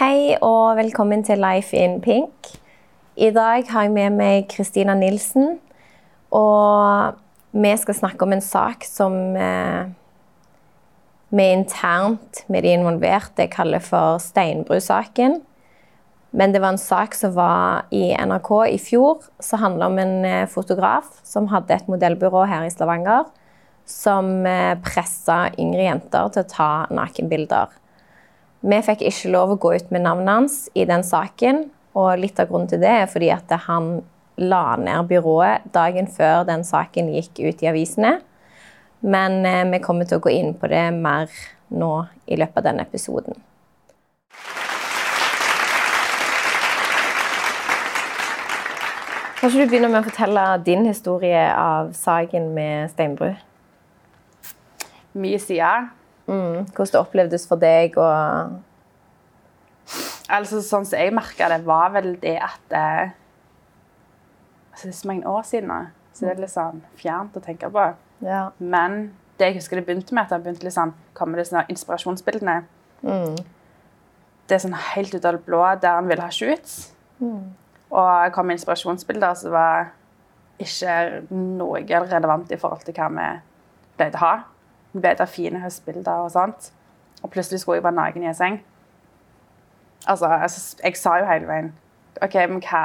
Hei og velkommen til Life in Pink. I dag har jeg med meg Kristina Nilsen. Og vi skal snakke om en sak som eh, vi internt med de involverte kaller for Steinbru-saken. Men det var en sak som var i NRK i fjor, som handla om en eh, fotograf som hadde et modellbyrå her i Stavanger, som eh, pressa yngre jenter til å ta nakenbilder. Vi fikk ikke lov å gå ut med navnet hans i den saken. Og litt av grunnen til det er fordi at han la ned byrået dagen før den saken gikk ut i avisene. Men eh, vi kommer til å gå inn på det mer nå i løpet av denne episoden. Kan ikke du begynne med å fortelle din historie av saken med Steinbru? Mye sider. Mm, hvordan det opplevdes for deg og Altså, sånn som jeg merka det, var vel det at eh, altså, Det er så mange år siden nå, så det er litt sånn fjernt å tenke på. Ja. Men det jeg husker det begynte med, at det begynte litt sånn, kommer det sånne inspirasjonsbildene. Mm. Det er sånn helt ut av det blå der han ville ha shoots. Og det kom med inspirasjonsbilder som var ikke noe relevant i forhold til hva vi pleide å ha. Å fine høstbilder og sånt. Og plutselig skulle jeg være naken i en seng. Altså, altså, jeg sa jo hele veien OK, men hva,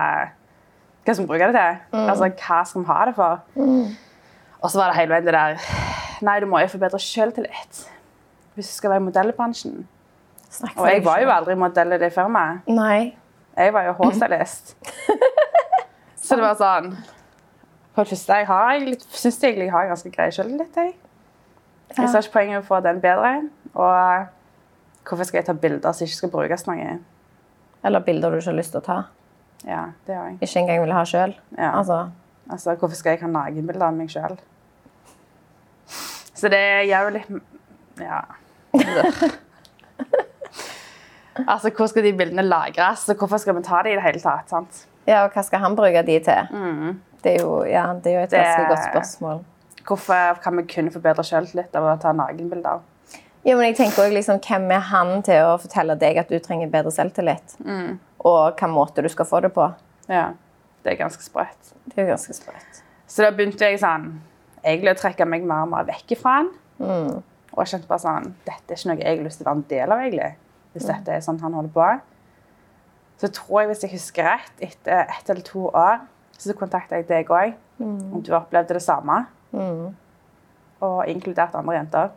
hva skal vi bruke det til? Altså, hva skal vi ha det for? Og så var det hele veien det der Nei, du må jo forbedre selvtillit hvis du skal være i modellbransjen. Snakk Og jeg var jo aldri modell i det firmaet. Nei. Jeg var jo hårstylist. så det var sånn For det første, jeg har jeg syns jeg har ganske grei sjøltillit, Jeg. Jeg ser ikke poenget i å få den bedre. Og hvorfor skal jeg ta bilder som ikke skal brukes noe? Eller bilder du ikke har lyst til å ta. Ja, det har jeg. Ikke engang vil ha sjøl. Ja. Altså, Altså, hvorfor skal jeg ha nakenbilder av meg sjøl? Så det gjør jo litt Ja. altså, hvor skal de bildene lagres? Og hvorfor skal vi ta dem i det hele tatt? sant? ja, og hva skal han bruke de til? Det, er jo, ja, det er jo et ganske godt spørsmål. Hvorfor kan vi kun forbedre selvtillit av å ta nakenbilder? Ja, men jeg tenker også liksom, Hvem er han til å fortelle deg at du trenger bedre selvtillit? Og hvilken måte du skal få det på? Ja, det er ganske sprøtt. Det er ganske sprøtt. Så da begynte jeg sånn, egentlig å trekke meg mer og mer vekk fra han. Og jeg kjente bare sånn, dette er ikke noe jeg har lyst til å være en del av egentlig. Hvis dette er sånn han holder på. Så tror jeg, hvis jeg husker rett, etter ett eller to år, så kontakta jeg deg også. Om du opplevde det samme. Og inkludert andre jenter.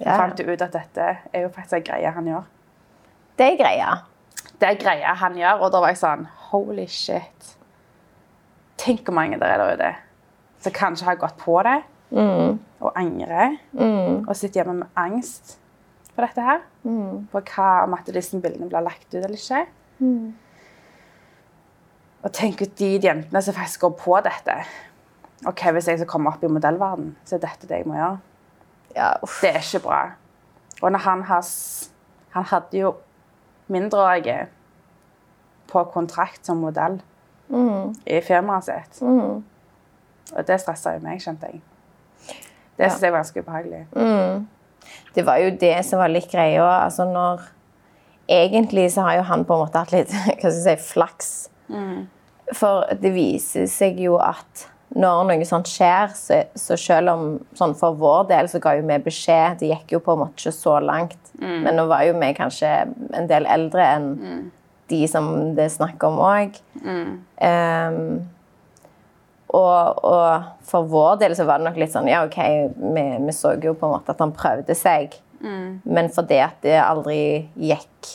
Ja. fant jo ut at dette er jo faktisk en greie han gjør. Det er greia. det er greia han gjør, og da var jeg sånn Holy shit. Tenk hvor mange der er der ute som kanskje har gått på det og angrer og sitter hjemme med angst for dette her. For hva om at disse bildene blir lagt ut eller ikke. Og tenk ut de jentene som faktisk går på dette. Ok, Hvis jeg skal komme opp i modellverden, så er dette det jeg må gjøre. Ja. Det er ikke bra. Og når han has Han hadde jo mindreårige på kontrakt som modell i firmaet sitt. Og det stressa jo meg, skjønte jeg. Det syns jeg var ganske ubehagelig. Det var jo det som var litt greia. Altså når Egentlig så har jo han på en måte hatt litt hva skal jeg si, flaks. For det viser seg jo at når noe sånt skjer, så, så selv om sånn for vår del så ga jo vi beskjed Det gikk jo på en måte ikke så langt. Men nå var jo vi kanskje en del eldre enn de som det er snakk om òg. Og, og for vår del så var det nok litt sånn Ja, OK, vi, vi så jo på en måte at han prøvde seg. Men fordi at det aldri gikk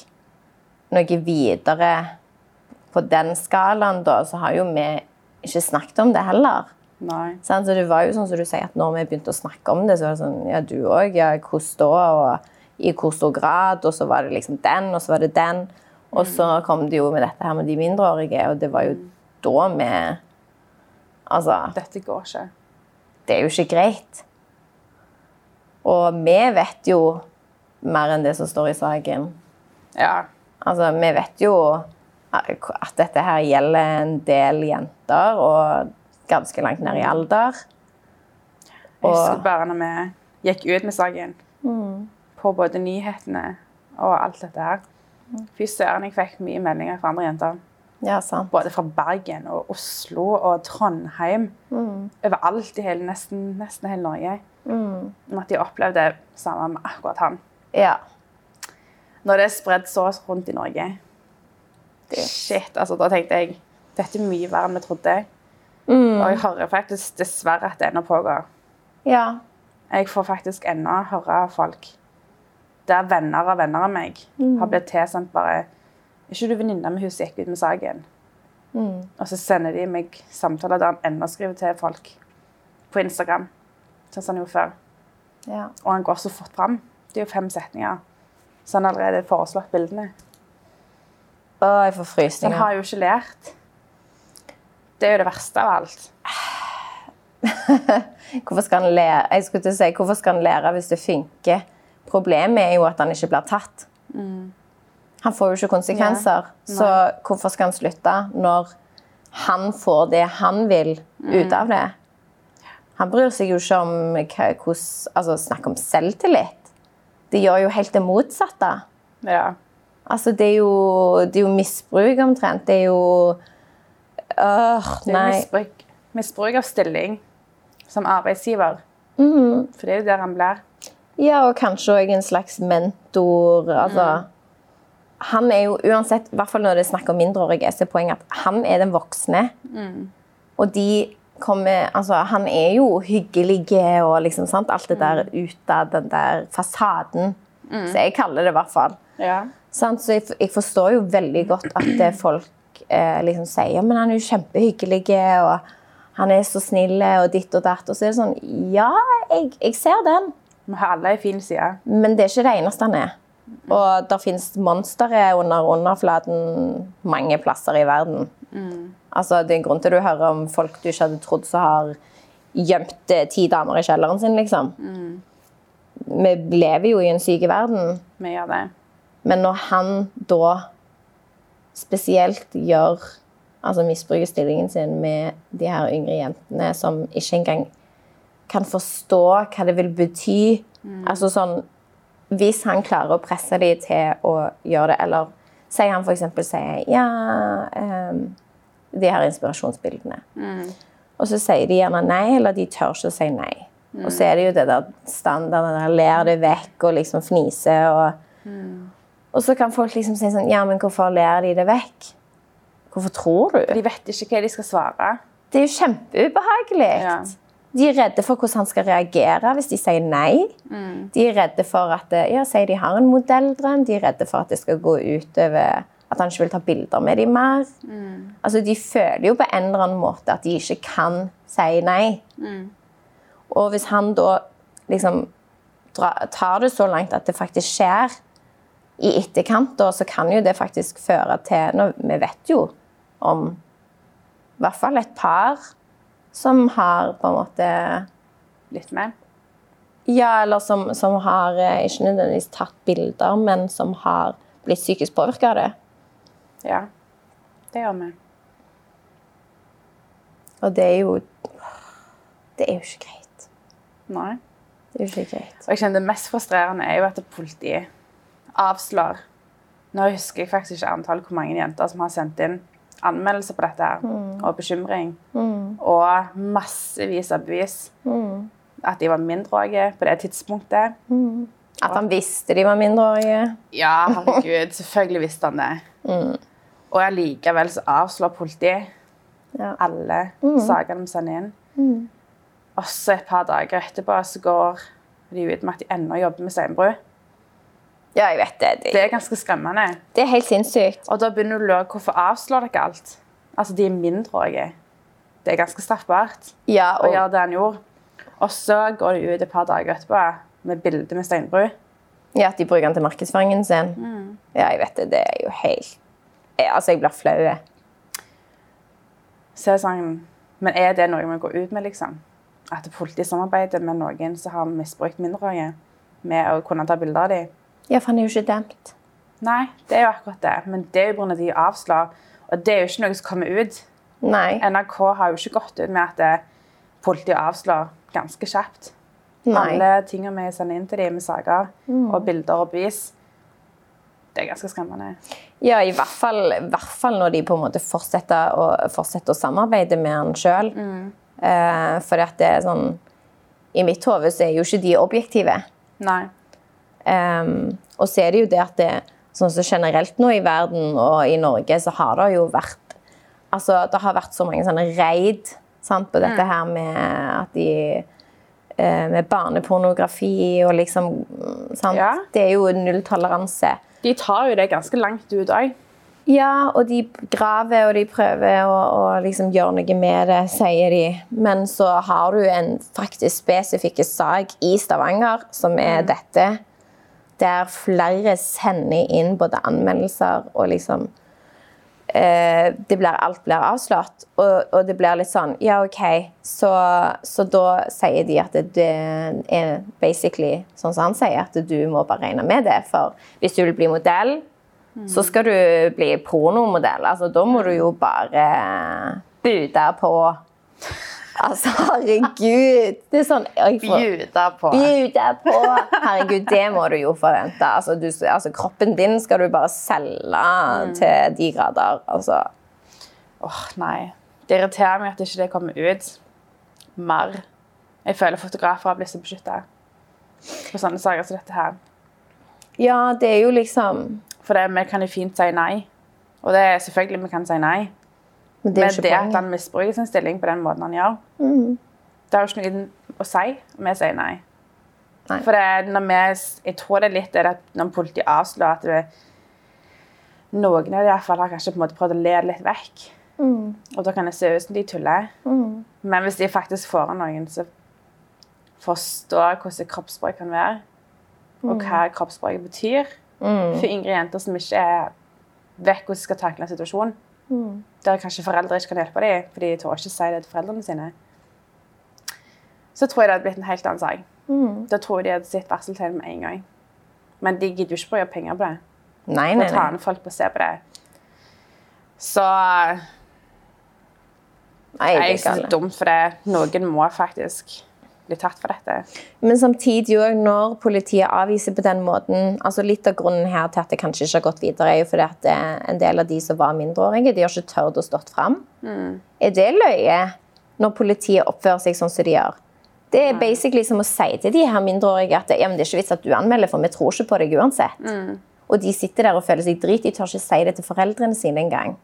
noe videre på den skalaen, da, så har jo vi ikke snakket om det heller. Nei. Så det var jo sånn som du sier, at når vi begynte å snakke om det, så var det sånn Ja, du òg. Ja, hvordan da? Og i hvor stor grad? Og så var det liksom den, og så var det den. Og så kom det jo med dette her med de mindreårige, og det var jo da vi Altså Dette går ikke. det er jo ikke greit. Og vi vet jo mer enn det som står i saken. Ja. Altså, vi vet jo at dette her gjelder en del jenter, og ganske langt ned i alder. Jeg husker bare når vi gikk ut med saken på både nyhetene og alt dette her. Fy søren, jeg fikk mye meldinger fra andre jenter. Ja, sant. Både fra Bergen og Oslo og Trondheim. Overalt i hele, nesten, nesten hele Norge. Om at de opplevde det samme med akkurat han. Ja. Når det er spredd så rundt i Norge Shit, altså da tenkte jeg dette er mye verre enn vi trodde. Og jeg hører faktisk dessverre at det ennå pågår. Ja. Jeg får faktisk ennå høre folk der venner av venner av meg har blitt tilsendt bare Er ikke du venninne med hun som gikk ut med saken? Og så sender de meg samtaler der han ennå skriver til folk på Instagram. Sånn som han gjorde før. ja. Og han går så fort fram. Det er jo fem setninger. Så han har allerede foreslått bildene. Å, jeg får frysninger. han har jo ikke lært. Det er jo det verste av alt. Hvorfor skal han lære Jeg skulle til å si, hvorfor skal han lære hvis det funker? Problemet er jo at han ikke blir tatt. Han får jo ikke konsekvenser. Så hvorfor skal han slutte når han får det han vil ut av det? Han bryr seg jo ikke om hvordan Altså, snakk om selvtillit. Det gjør jo helt det motsatte. Ja. Altså, det er jo, det er jo misbruk omtrent. Det er jo Øh, Det er misbruk, misbruk av stilling som arbeidsgiver. Mm. For det er jo der han blir. Ja, og kanskje òg en slags mentor. Altså, Han er jo uansett, i hvert fall når det er snakk om mindreårige, så er poenget at han er den voksne. Og de kommer Altså, han er jo hyggelig og liksom, sant, alt det der utad, den der fasaden. Så jeg kaller det i hvert fall. Ja. Så jeg, forstår jo veldig godt at folk eh, liksom sier ja, men han er jo kjempehyggelig og han er så snill og ditt og datt. Og så er det sånn Ja, jeg, jeg ser den. Vi har alle en fin side. Men det er ikke det eneste han er. Og det fins monstre under underflaten mange plasser i verden. Altså, det er en grunn til du hører om folk du ikke hadde trodd som har gjemt eh, ti damer i kjelleren sin, liksom. Vi lever jo i en syk verden. Vi gjør det. Men når han da spesielt gjør Altså misbruker stillingen sin med de her yngre jentene som ikke engang kan forstå hva det vil bety. Altså sånn Hvis han klarer å presse dem til å gjøre det, eller sier han f.eks. sier ja um, De her inspirasjonsbildene. Og så sier de gjerne nei, eller de tør ikke å si nei. Og så er det jo det der standarden der ler det vekk og liksom fniser og og så kan folk liksom si sånn Ja, men hvorfor ler de det vekk? Hvorfor tror du? De vet ikke hva de skal svare. Det er jo kjempeubehagelig. Ja. De er redde for hvordan han skal reagere hvis de sier nei. De er redde for at ja, sier de har en modelldrøm. De er redde for at det skal gå utover at han ikke vil ta bilder med dem mer. Altså, de føler jo på en eller annen måte at de ikke kan si nei. Og hvis han da liksom tar det så langt at det faktisk skjer i etterkant, da, så kan jo det faktisk føre til nå, Vi vet jo om i hvert fall et par som har på en måte Blitt med. Ja, eller som, som har eh, ikke nødvendigvis tatt bilder, men som har blitt psykisk påvirka av det. Ja. Det gjør vi. Og det er jo Det er jo ikke greit. Nei. Det er jo ikke greit. Og jeg kjenner Det mest frustrerende er jo at politiet avslår Nå husker jeg faktisk ikke antall hvor mange jenter som har sendt inn anmeldelser på dette her, og bekymring. Og massevis av bevis. At de var mindreårige på det tidspunktet. At han visste de var mindreårige. Ja, herregud, selvfølgelig visste han det. Og allikevel så avslår politiet Ja. alle sakene de sender inn. Og så et par dager etterpå så går de ut med at de ennå jobber med steinbrudd. Ja, jeg vet det. Det Det, er ganske skremmende. det er helt sinnssykt. Og da begynner du å lure hvorfor avslår dere alt. Altså, de er mindreårige. Det er ganske straffbart Ja, å gjøre det han gjorde. Og så går de ut et par dager etterpå med bilde med Steinbru. ja, at de bruker den til markedsføringen sin. Ja, jeg vet det. Det er jo helt jeg, Altså, jeg blir flau. Så er sånn, men er det noe vi går ut med, liksom? At politiet samarbeider med noen som har misbrukt mindreårige, med å kunne ta bilder av dem? Ja, for han er jo ikke dømt. Nei, det er jo akkurat det. Men det er jo pga. de avslår. Og det er jo ikke noe som kommer ut. Nei. NRK har jo ikke gått ut med at det, politiet avslår ganske kjapt. Nei. Alle tingene vi sender inn til dem med saker og bilder og bevis, det er ganske skremmende. Ja, i hvert fall, i hvert fall når de på en måte fortsetter å, fortsetter å samarbeide med han sjøl. Eh, for at det er sånn I mitt hode så er jo ikke de objektive. Nei. Ehm, og så er det jo det at det, sånn som generelt nå i verden og i Norge, så har det jo vært Altså, det har vært så mange sånne raid sant, på dette her med at de eh, Med barnepornografi og liksom sant? Ja. Det er jo nulltoleranse. De tar jo det ganske langt ut òg. Ja, og de graver og de prøver å, å liksom gjøre noe med det, sier de. Men så har du en faktisk spesifikk sak i Stavanger som er dette. Der flere sender inn både anmeldelser og liksom eh, blir, Alt blir avslått. Og, og det blir litt sånn Ja, OK. Så, så da sier de at det, det er basically sånn som han sier, at du må bare regne med det. For hvis du vil bli modell, så skal du bli pornomodell. Altså, da må du jo bare bude på. Altså, herregud. Det er sånn Bjuda på. Bjuda på! Herregud, det må du jo forvente. Altså, du, altså, kroppen din skal du bare selge til de grader. Altså. Åh, nei. Det irriterer meg at ikke det kommer ut mer. Jeg føler fotografer har blitt så beskytta på sånne saker som dette her. Ja, det er jo liksom For det, vi kan jo fint si nei. Og det er selvfølgelig vi kan si nei. Men det Men det at han misbruker sin stilling på den måten han gjør, det har jo ikke noe å si om vi sier nei. Nei. For det, når vi, jeg tror det er litt det at når politiet avslører at det, noen av de i hvert fall har kanskje på en måte prøvd å le litt vekk. Og da kan det se ut som de tuller. Men hvis de faktisk får noen som forstår hvordan kroppsspråk kan være, og hva kroppsspråket betyr. For yngre jenter som ikke er vet hvordan de skal takle en situasjon, der kanskje foreldre ikke kan hjelpe dem, for de tør ikke si det til foreldrene sine, så tror jeg det hadde blitt en helt annen sak. Da tror jeg de hadde sett varseltegn med en gang. Men de gidder jo ikke bruke penger på det. Nei, nei, nei, ta nei. folk på å se på det. Så nei det er ikke dumt, for det. noen må faktisk bli tatt for dette. Men samtidig òg, når politiet avviser på den måten altså Litt av grunnen her til at det kanskje ikke har gått videre, er jo fordi at eh, en del av de som var mindreårige, de har ikke tørt å stått fram. Er det løye når politiet oppfører seg sånn som de gjør? Det er basically som å si til de her mindreårige at ja, det er ikke vits at du anmelder, for vi tror ikke på deg uansett. Og de sitter der og føler seg drit. De tør ikke si det til foreldrene sine engang.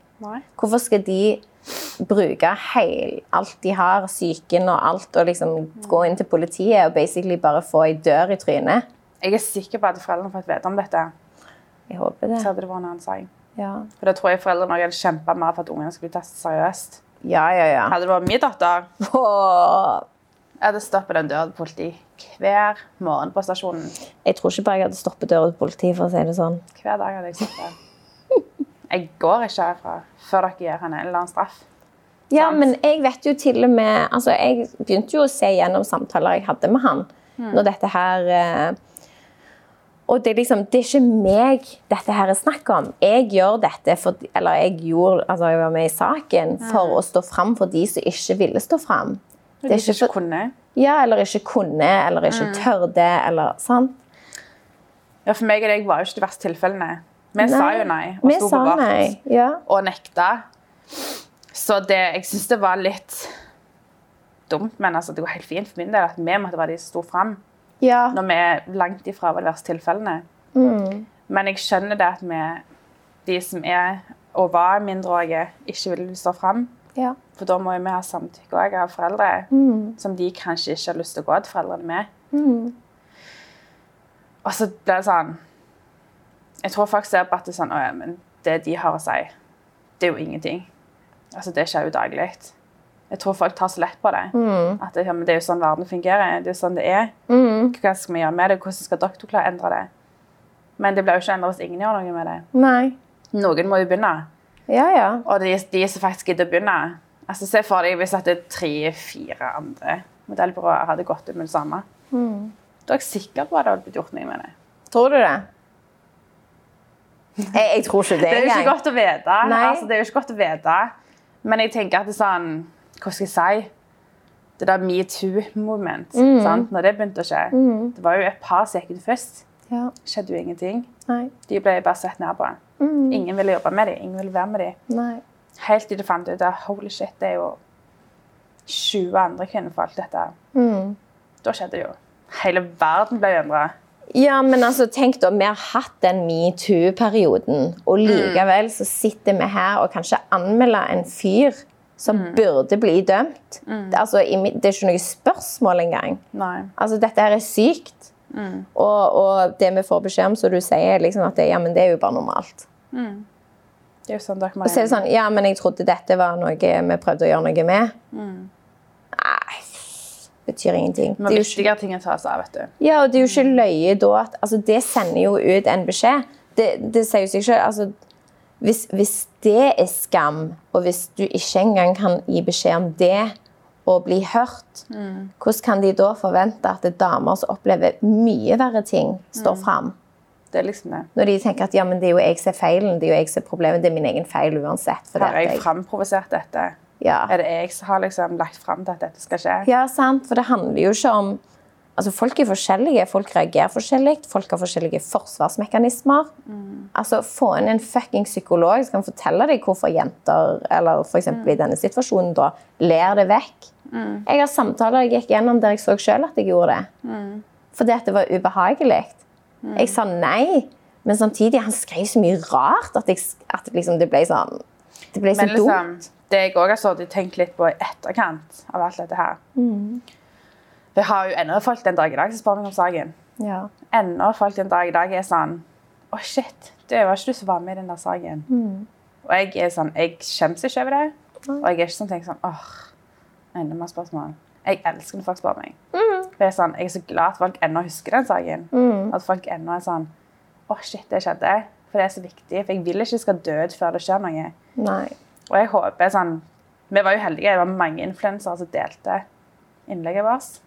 Hvorfor skal de bruke heil, alt de har, psyken og alt, og liksom gå inn til politiet og basically bare få ei dør i trynet? Jeg er sikker på at foreldrene fått vite om dette, Jeg håper det. så hadde det vært en annen sak. Ja, For da tror jeg foreldrene hadde kjempa mer for at ungene skulle bli testet seriøst. ja, ja. ja. Hadde det vært min datter, Åh, jeg hadde stått en dør til politi hver morgen på stasjonen. Jeg tror ikke bare jeg hadde stoppet døra til politiet, for å si det sånn. Hver dag hadde jeg stoppet. Jeg går ikke herfra før dere gir henne en eller annen straff. Ja, Sant. men jeg vet jo til og med altså Jeg begynte jo å se gjennom samtaler jeg hadde med han når dette her eh, Og det er liksom Det er ikke meg dette her er snakk om. Jeg gjør dette for Eller jeg gjorde Altså, jeg var med i saken for å stå fram for de som ikke ville stå fram. Det Det er er ikke ikke kunne. ja, eller ikke kunne, eller ikke tørde, eller sant? Ja, for meg og deg var jo ikke de verste tilfellene. Vi sa jo nei og sto på vakt. Ja. og nekta. Så det, jeg syns det var litt dumt, men altså, det går helt fint for min del at vi måtte være de som sto fram. ja. Når vi langt ifra var de verste tilfellene. Mm. Men jeg skjønner det at vi, de som er og var mindreårige, ikke vil stå fram. Ja. For da må jo vi ha samtykke òg av foreldre, Mm. som de kanskje ikke har lyst til å gå til foreldrene med. Og så blir det sånn Jeg tror folk ser på at det er sånn Å ja, men det de har å si, det er jo ingenting. Altså, det skjer jo daglig. Jeg tror folk tar så lett på det. At det, det er jo sånn verden fungerer. Det er jo sånn det er. Mm. Hva skal vi gjøre med det? Hvordan skal dere klare å endre det? Men det blir jo ikke endret hvis ingen gjør noe med det. Nei. Noen må jo begynne. Ja, ja. Og de, de som faktisk gidder å begynne altså Se for deg hvis at tre-fire andre modellbyråer hadde gått ut med det samme. Da er jeg sikker på at det hadde blitt gjort noe med det. Tror du det? Jeg, jeg tror ikke det Det er jo ikke engang. godt å vite. Altså, det er jo ikke godt å vite. Men jeg tenker at det er sånn Hva skal jeg si? Det der metoo-moment. sant? Når det begynte å skje. Det var jo et par som gikk ut først. Ja. skjedde jo ingenting. Nei. De ble bare sett ned på. Mm. Ingen ville jobbe med dem, ingen ville være med dem. Helt til du fant ut at holy shit, det er jo 20 andre kvinnfolk dette. Mm. Da skjedde det jo. Hele verden ble endra. Ja, men altså, tenk da, Vi har hatt den metoo-perioden, og likevel så sitter vi her og kanskje anmelder en fyr som burde bli dømt. Det, altså, det er ikke noe spørsmål engang. Nei. Altså, dette her er sykt. Og, og det vi får beskjed om, som du sier, er liksom at det, ja, men det er jo bare normalt. Det er jo sånn dere må Og så er det sånn, ja, men jeg trodde dette var noe vi prøvde å gjøre noe med. Nei, betyr ingenting. Men er viktigere ting å ta seg av, vet du. ja, og det er jo ikke løye da at altså, Det sender jo ut en beskjed. Det, det sier jo seg selv. Altså, hvis, hvis det er skam, og hvis du ikke engang kan gi beskjed om det og bli hørt, hvordan kan de da forvente at er damer som opplever mye verre ting, står fram? Det er liksom det. Når de tenker at ja, men det er jo jeg som er feilen, det er jo jeg som er problemet, det er min egen feil uansett. Har jeg, jeg framprovosert dette? ja. Er det jeg som har liksom lagt fram til at dette skal skje? Ja, sant. For det handler jo ikke om Altså, Folk er forskjellige, folk reagerer forskjellig, folk har forskjellige forsvarsmekanismer. Altså, Få inn en fucking psykolog som kan fortelle deg hvorfor jenter eller for eksempel i denne situasjonen da, ler det vekk. Jeg har samtaler jeg gikk gjennom der jeg så selv at jeg gjorde det. Fordi at det var ubehagelig. Jeg sa nei, men samtidig han skrev så mye rart at, jeg, at liksom det ble sånn Det ble så Men liksom, dumt. det jeg òg har sittet og tenkt litt på i etterkant av alt dette her Jeg har jo ennå folk den dag i dag som spør meg om saken. Ja. Ennå folk den dag i dag er sånn Å, shit, det var ikke du som var med i den der saken. Og jeg er sånn, jeg skjemmes ikke over det. Og jeg er ikke sånn tenker sånn åh, enda mer spørsmål. Jeg elsker når folk spør meg. For jeg, er sånn, jeg er så glad at folk ennå husker den saken. At folk ennå er sånn Å, shit, det skjedde. For det er så viktig. For jeg vil ikke skal dø før det skjer noe. Nei. Og jeg håper sånn Vi var jo heldige. Det var mange influensere som delte innlegget vårt.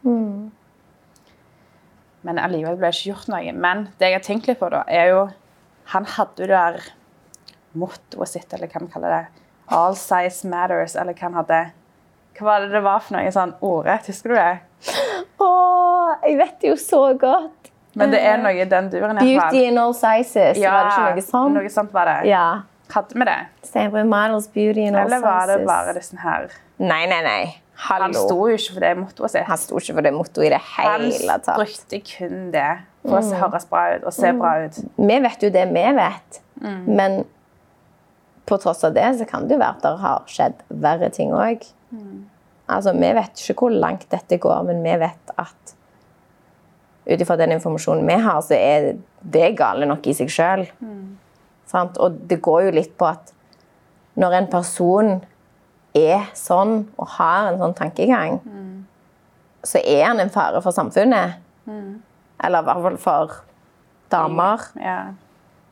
Men allikevel ble det ikke gjort noe. Men det jeg har tenkt litt på, da, er jo Han hadde jo det der mottoet sitt, eller hva vi kaller det. All size matters, eller hva han hadde. Hva var det det var for noe sånn ordrett? Husker du det? Å, jeg vet det jo så godt. Men det er noe i den duren. Beauty in all sizes. Ja, var det ikke noe sånt? Noe sånt var det. Ja. Hadde vi det? Steinbrud Models Beauty in all Eller var det bare disse her Nei, nei, nei. Hallo. Han sto jo ikke for det mottoet sitt. Han sto ikke for det mottoet i det Han hele tatt. brukte kun det for å høres bra ut og se bra ut. Vi vet jo det vi vet, men på tross av det så kan det jo være at det har skjedd verre ting òg. Altså, vi vet ikke hvor langt dette går, men vi vet at ut ifra den informasjonen vi har, så er det gale nok i seg sjøl. Og det går jo litt på at når en person er sånn og har en sånn tankegang, så er han en fare for samfunnet. Eller i hvert fall for damer. Ja.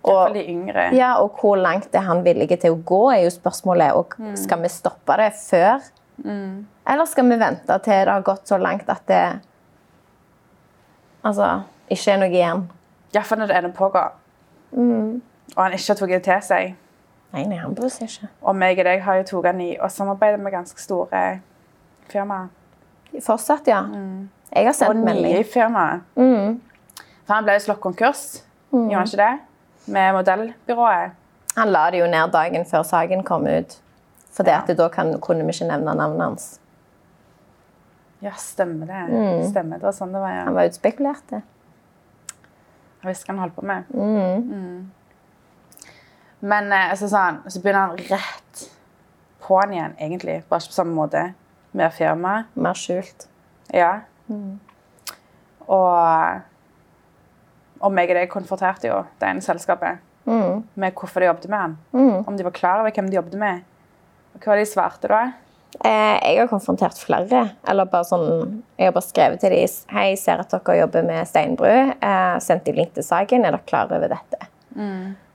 Og, de yngre. ja, og hvor langt er han villig til å gå, er jo spørsmålet. Og skal vi stoppe det før? Eller skal vi vente til det har gått så langt at det altså, ikke er noe igjen? Iallfall når det ennå pågår. Mm. Og han ikke har tatt det til seg. Nei, nei, han bryr seg ikke. Og meg og deg har jo tatt den i og samarbeide med ganske store firmaer. Fortsatt, ja. Jeg har Og sendt nye firmaer. Mm. For han ble jo slått konkurs, gjorde han ikke det? Med modellbyrået. Han la det jo ned dagen før saken kom ut. For Ja. da kan, kunne vi ikke nevne navnet hans. Ja, stemmer det. Stemmer det var sånn det var, ja. Han var utspekulert. det. Jeg visste hva han holdt på med. Mm. Men eh, altså, sånn, så begynner han rett på'n igjen, egentlig. Bare ikke på samme måte. Mer firma. Mer skjult. Ja. Og og meg og deg konfronterte jo det ene selskapet med hvorfor de jobbet med han. Om de var klar over hvem de jobbet med. Hva var de svarte da? Eh, jeg har konfrontert flere. Eller bare sånn, jeg har bare skrevet til dem Hei, ser at dere jobber med steinbrud. Eh, sendt dem link til saken. Er dere klar over dette?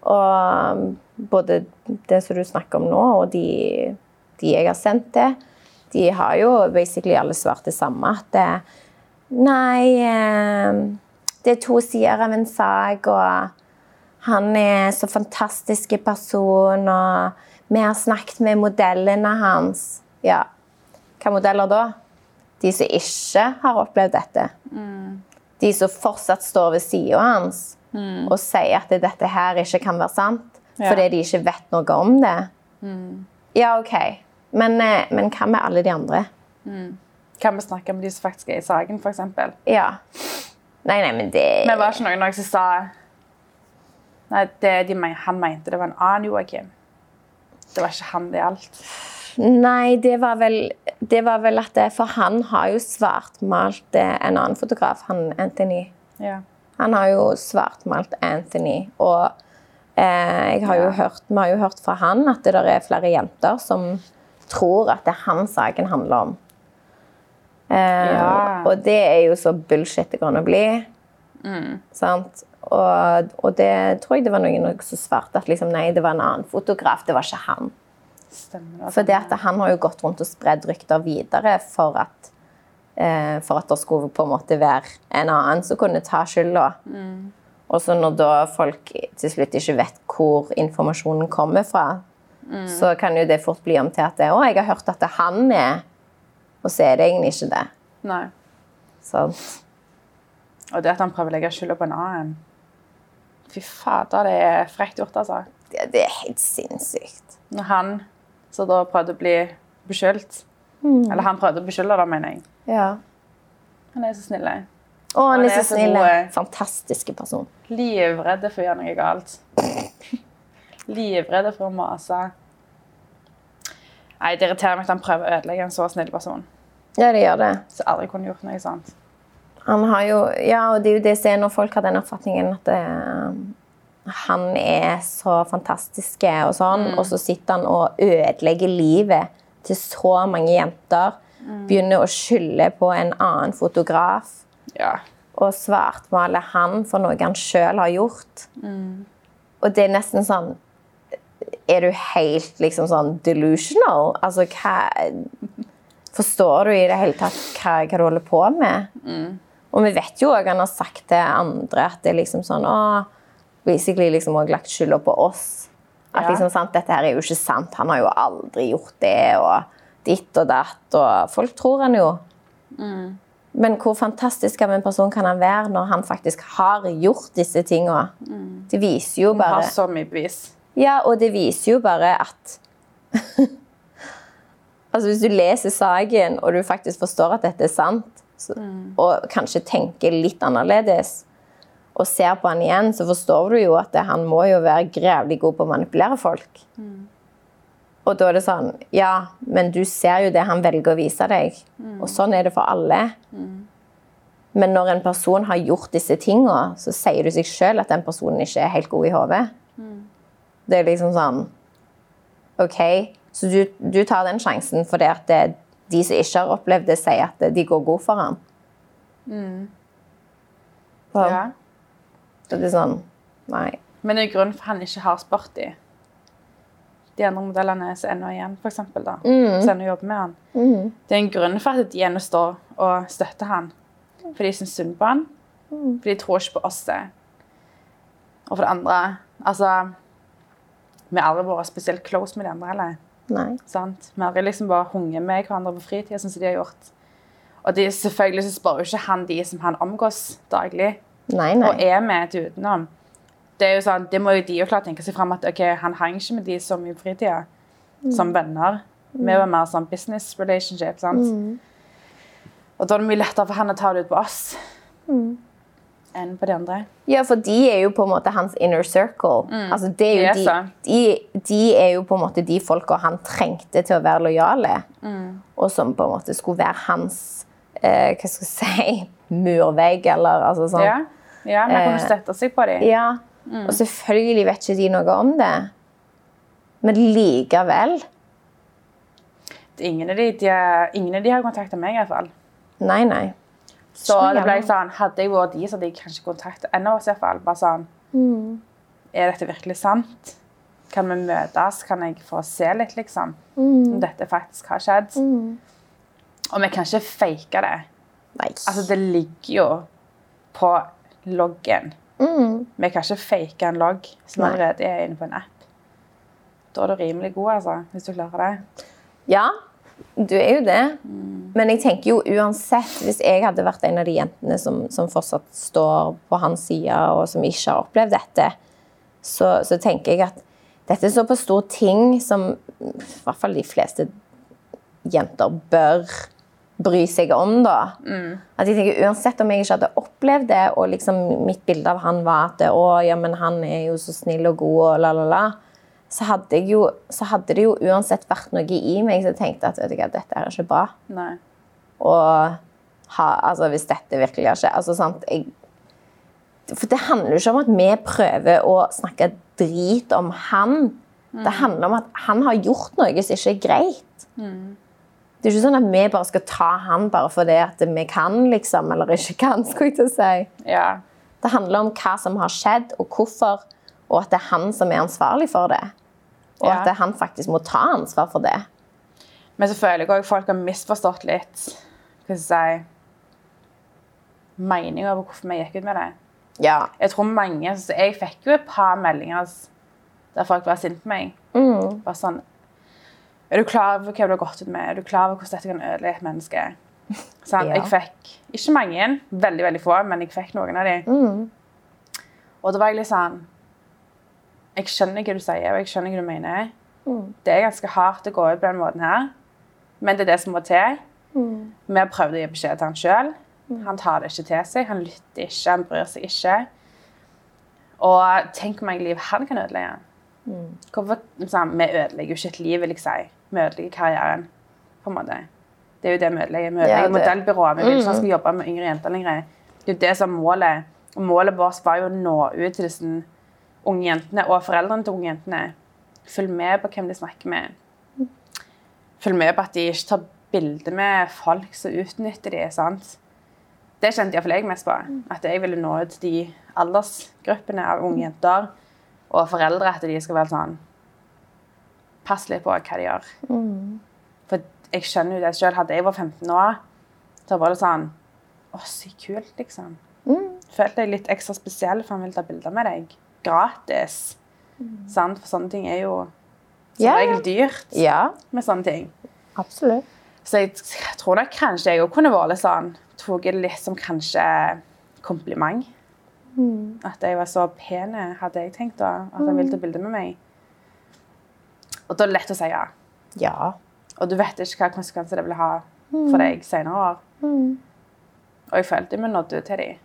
Og um, både det som du snakker om nå, og de, de jeg har sendt til, de har jo basically alle svart det samme. At det, nei eh, Det er to sider av en sak, og han er så fantastisk person, og vi har snakket med modellene hans. Ja. Hva modeller da? De som ikke har opplevd dette. De som fortsatt står ved sida hans. og sier at dette her ikke kan være sant, Ja. fordi de ikke vet noe om det. Ja, OK. Men, eh, men hva med alle de andre? Kan vi snakke med de som faktisk er i saken, f.eks.? Ja. Nei, nei, men det Men var ikke noen som sa Nei, det de han mente det var en annen Joakim. Det var ikke han det gjaldt. Nei, det var vel det var vel at det, For han har jo svartmalt eh, en annen fotograf, han Anthony. Ja. Han har jo svartmalt Anthony. Og eh, har Ja. hørt, vi har jo hørt fra han at det er flere jenter som tror at det er han saken handler om. Eh, Ja. Og det er jo så bullshit det går an å bli. Sant? Og, og det tror jeg det var noen som svarte at liksom, nei, det var en annen fotograf. Det var ikke han. Stemmer. For det at han har jo gått rundt og spredd rykter videre for at, eh, for at det skulle på en måte være en annen som kunne ta skylda. Og så når da folk til slutt ikke vet hvor informasjonen kommer fra, så kan jo det fort bli om til at det, å, jeg har hørt at det er han er, og så er det egentlig ikke det. Nei. Sant? Og det at han prøver å legge skylda på en annen. Fy fader, det er frekt gjort, altså. Det, det er helt sinnssykt. Når han så da prøvde å bli beskyldt Eller han prøvde å beskylde, da, mener jeg. Ja. Han er så snill. Å, han Han er så så snill. god. Fantastiske person. Livredde for å gjøre noe galt. livredde for å mase. Nei, Det irriterer meg at han prøver å ødelegge en så snill person. Ja, det gjør det. Som aldri kunne gjort noe sånt. Han har jo, ja, og det er jo det jeg ser når folk har den oppfatningen at det, han er så fantastisk og sånn, og så sitter han og ødelegger livet til så mange jenter. Begynner å skylde på en annen fotograf Ja. og svartmaler han for noe han sjøl har gjort. Og det er nesten sånn Er du helt liksom sånn delusional? Altså, hva Forstår du i det hele tatt hva, hva du holder på med? Og vi vet jo òg han har sagt til andre at det er liksom sånn å, Basically liksom òg lagt skylda på oss. At Ja. liksom sant, dette her er jo ikke sant. Han har jo aldri gjort det, og ditt og datt. Og folk tror han jo. Men hvor fantastisk av en person kan han være når han faktisk har gjort disse tinga? Det viser jo Han har så mye bevis. Ja, og det viser jo bare at Altså Hvis du leser saken, og du faktisk forstår at dette er sant, så, og kanskje tenker litt annerledes, og ser på han igjen, så forstår du jo at det, han må jo være grevlig god på å manipulere folk. Og da er det sånn Ja, men du ser jo det han velger å vise deg. Og sånn er det for alle. Men når en person har gjort disse tinga, så sier du seg sjøl at den personen ikke er helt god i hodet. Det er liksom sånn OK, så du, du tar den sjansen fordi at det, de som ikke har opplevd det, sier at de går god for ham. Så, Ja. så det er sånn Nei. Men det er grunnen for at han ikke har spurt de. De andre modellene som ennå er igjen, eksempel, da. Som ennå jobber med han. Det er en grunn for at de ennå står og støtter han. For de syns synd på han. For de tror ikke på oss. Og for det andre Altså har aldri vært spesielt close med de andre heller. Nei. Sant? Vi har liksom bare hunget med hverandre på fritida, sånn som de har gjort. Og de, selvfølgelig så spør jo ikke han de som han omgås daglig Nei, nei. og er med til utenom. Det er jo sånn, det må jo de jo klart tenke seg fram at ok, han hang ikke med de så mye på fritida som venner. Vi var mer sånn business relationship. sant? Og da er det mye lettere for han å ta det ut på oss enn på de andre. Ja, for de er jo på en måte hans inner circle. Altså, det er jo Det er de, de, de er jo på en måte de folka han trengte til å være lojale. Og som på en måte skulle være hans eh, hva skal jeg si, murvegg, eller altså sånn. Ja, ja vi kunne støtte seg på dem. Ja. Og selvfølgelig vet ikke de noe om det. Men likevel Ingen av de, de, ingen av de har kontakta meg, i hvert fall. Nei, nei. Så det ble sånn, hadde jeg vært de, så hadde jeg kanskje kontaktet en av oss. I hvert fall. Bare sånn, Er dette virkelig sant? Kan vi møtes? Kan jeg få se litt, liksom? Om dette faktisk har skjedd? Og vi kan ikke fake det. nei. Altså, det ligger jo på loggen. Vi kan ikke fake en logg som allerede er inne på en app. Da er du rimelig god, altså, hvis du klarer det. Ja, du er jo det. Men jeg tenker jo uansett, hvis jeg hadde vært en av de jentene som, som fortsatt står på hans side, og som ikke har opplevd dette, så, så tenker jeg at dette er såpass stor ting som i hvert fall de fleste jenter bør bry seg om, da. At jeg tenker, Uansett om jeg ikke hadde opplevd det, og liksom mitt bilde av han var at å, ja, men han er jo så snill og god, og la, la, la, så hadde, jo, så hadde det jo uansett vært noe i meg som tenkte at hva, dette er ikke bra. Nei. Og ha, altså, hvis dette virkelig har skjedd altså, sant, jeg, For det handler jo ikke om at vi prøver å snakke drit om han. Det handler om at han har gjort noe som ikke er greit. Det er ikke sånn at vi bare skal ta han bare fordi at vi kan, liksom, eller ikke kan. skulle jeg til å si. Ja. Det handler om hva som har skjedd, og hvorfor, og at det er han som er ansvarlig for det. Og Ja. at han faktisk må ta ansvar for det. Men så føler jeg òg folk har misforstått litt hva skal jeg si, meninga over hvorfor vi gikk ut med det. Ja. Jeg tror mange, så Jeg fikk jo et par meldinger der folk var sinte på meg. Mm. Bare sånn Er du klar over hva du har gått ut med? Er du klar over hvordan dette kan ødelegge et menneske? Sånn, Ja. Jeg fikk ikke mange, veldig veldig få, men jeg fikk noen av dem. Mm. Og da var jeg litt sånn Jeg skjønner hva du sier, og jeg skjønner hva du mener. Mm. Det er ganske hardt å gå ut på den måten her, men det er det som må til. Mm. Vi har prøvd å gi beskjed til han sjøl. Han tar det ikke til seg. Han lytter ikke, han bryr seg ikke. Og tenk hvor mange liv han kan ødelegge. Hvorfor, sånn, vi ødelegger jo ikke et liv, vil jeg si. Vi ødelegger karrieren. på en måte. Det er jo det vi ødelegger. Vi ødelegger ja, modellbyrået. Vi vil ikke han skal jobbe med yngre jenter lenger. Det er jo det som er målet. Og målet vårt var jo å nå ut til disse unge jentene og foreldrene til unge jentene. følger med på hvem de snakker med. Følg med på at de ikke tar bilder med folk som utnytter de, sant? Det kjente iallfall jeg mest på. At jeg ville nå ut de aldersgruppene av unge jenter og foreldre. At de skal være sånn Pass litt på hva de gjør. For jeg skjønner jo det sjøl. Hadde jeg vært 15 år, så var det sånn Å, så kult, liksom. Følte jeg litt ekstra spesiell, for han ville ta bilder med deg. Gratis. Sant? For sånne ting er jo som ja. regel dyrt Ja, med sånne ting. absolutt. Så jeg tror nok kanskje jeg òg kunne vært litt sånn Tok det litt som kanskje kompliment. At jeg var så pen, hadde jeg tenkt da. At han ville ta bilde med meg. Og da er det lett å si ja. Ja. Og du vet ikke hva konsekvenser det vil ha for deg senere år. Og jeg følte vi nådde ut til dem.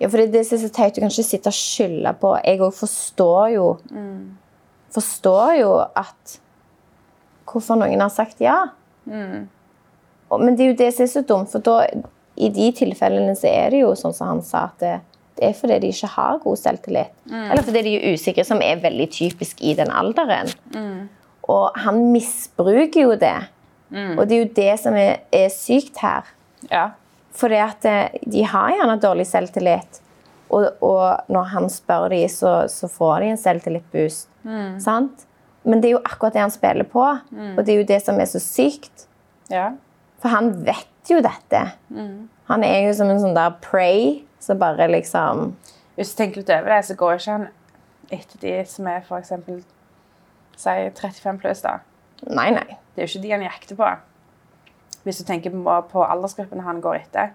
Ja, for det er så teit. Du kan ikke sitte og skylde på Jeg òg forstår jo Forstår jo at Hvorfor noen har sagt ja. Mm. men det er jo det som er så dumt, for da, i de tilfellene så er det jo sånn som han sa, at det, det er fordi de ikke har god selvtillit. Eller fordi de er usikre, som er veldig typisk i den alderen. Og han misbruker jo det. Og det er jo det som er, er sykt her. Ja. Fordi at eh, de har gjerne dårlig selvtillit. Og, og når han spør dem, så, så får de en selvtillitsboost. Sant? Men det er jo akkurat det han spiller på. Og det er jo det som er så sykt. ja. For han vet jo dette. Han er jo som en sånn der prey som bare liksom Hvis du tenker litt over det, så går ikke han etter de som er eksempel si 35 pluss. da. Nei, nei. Det er jo ikke de han jakter på. Hvis du tenker på, aldersgruppene han går etter.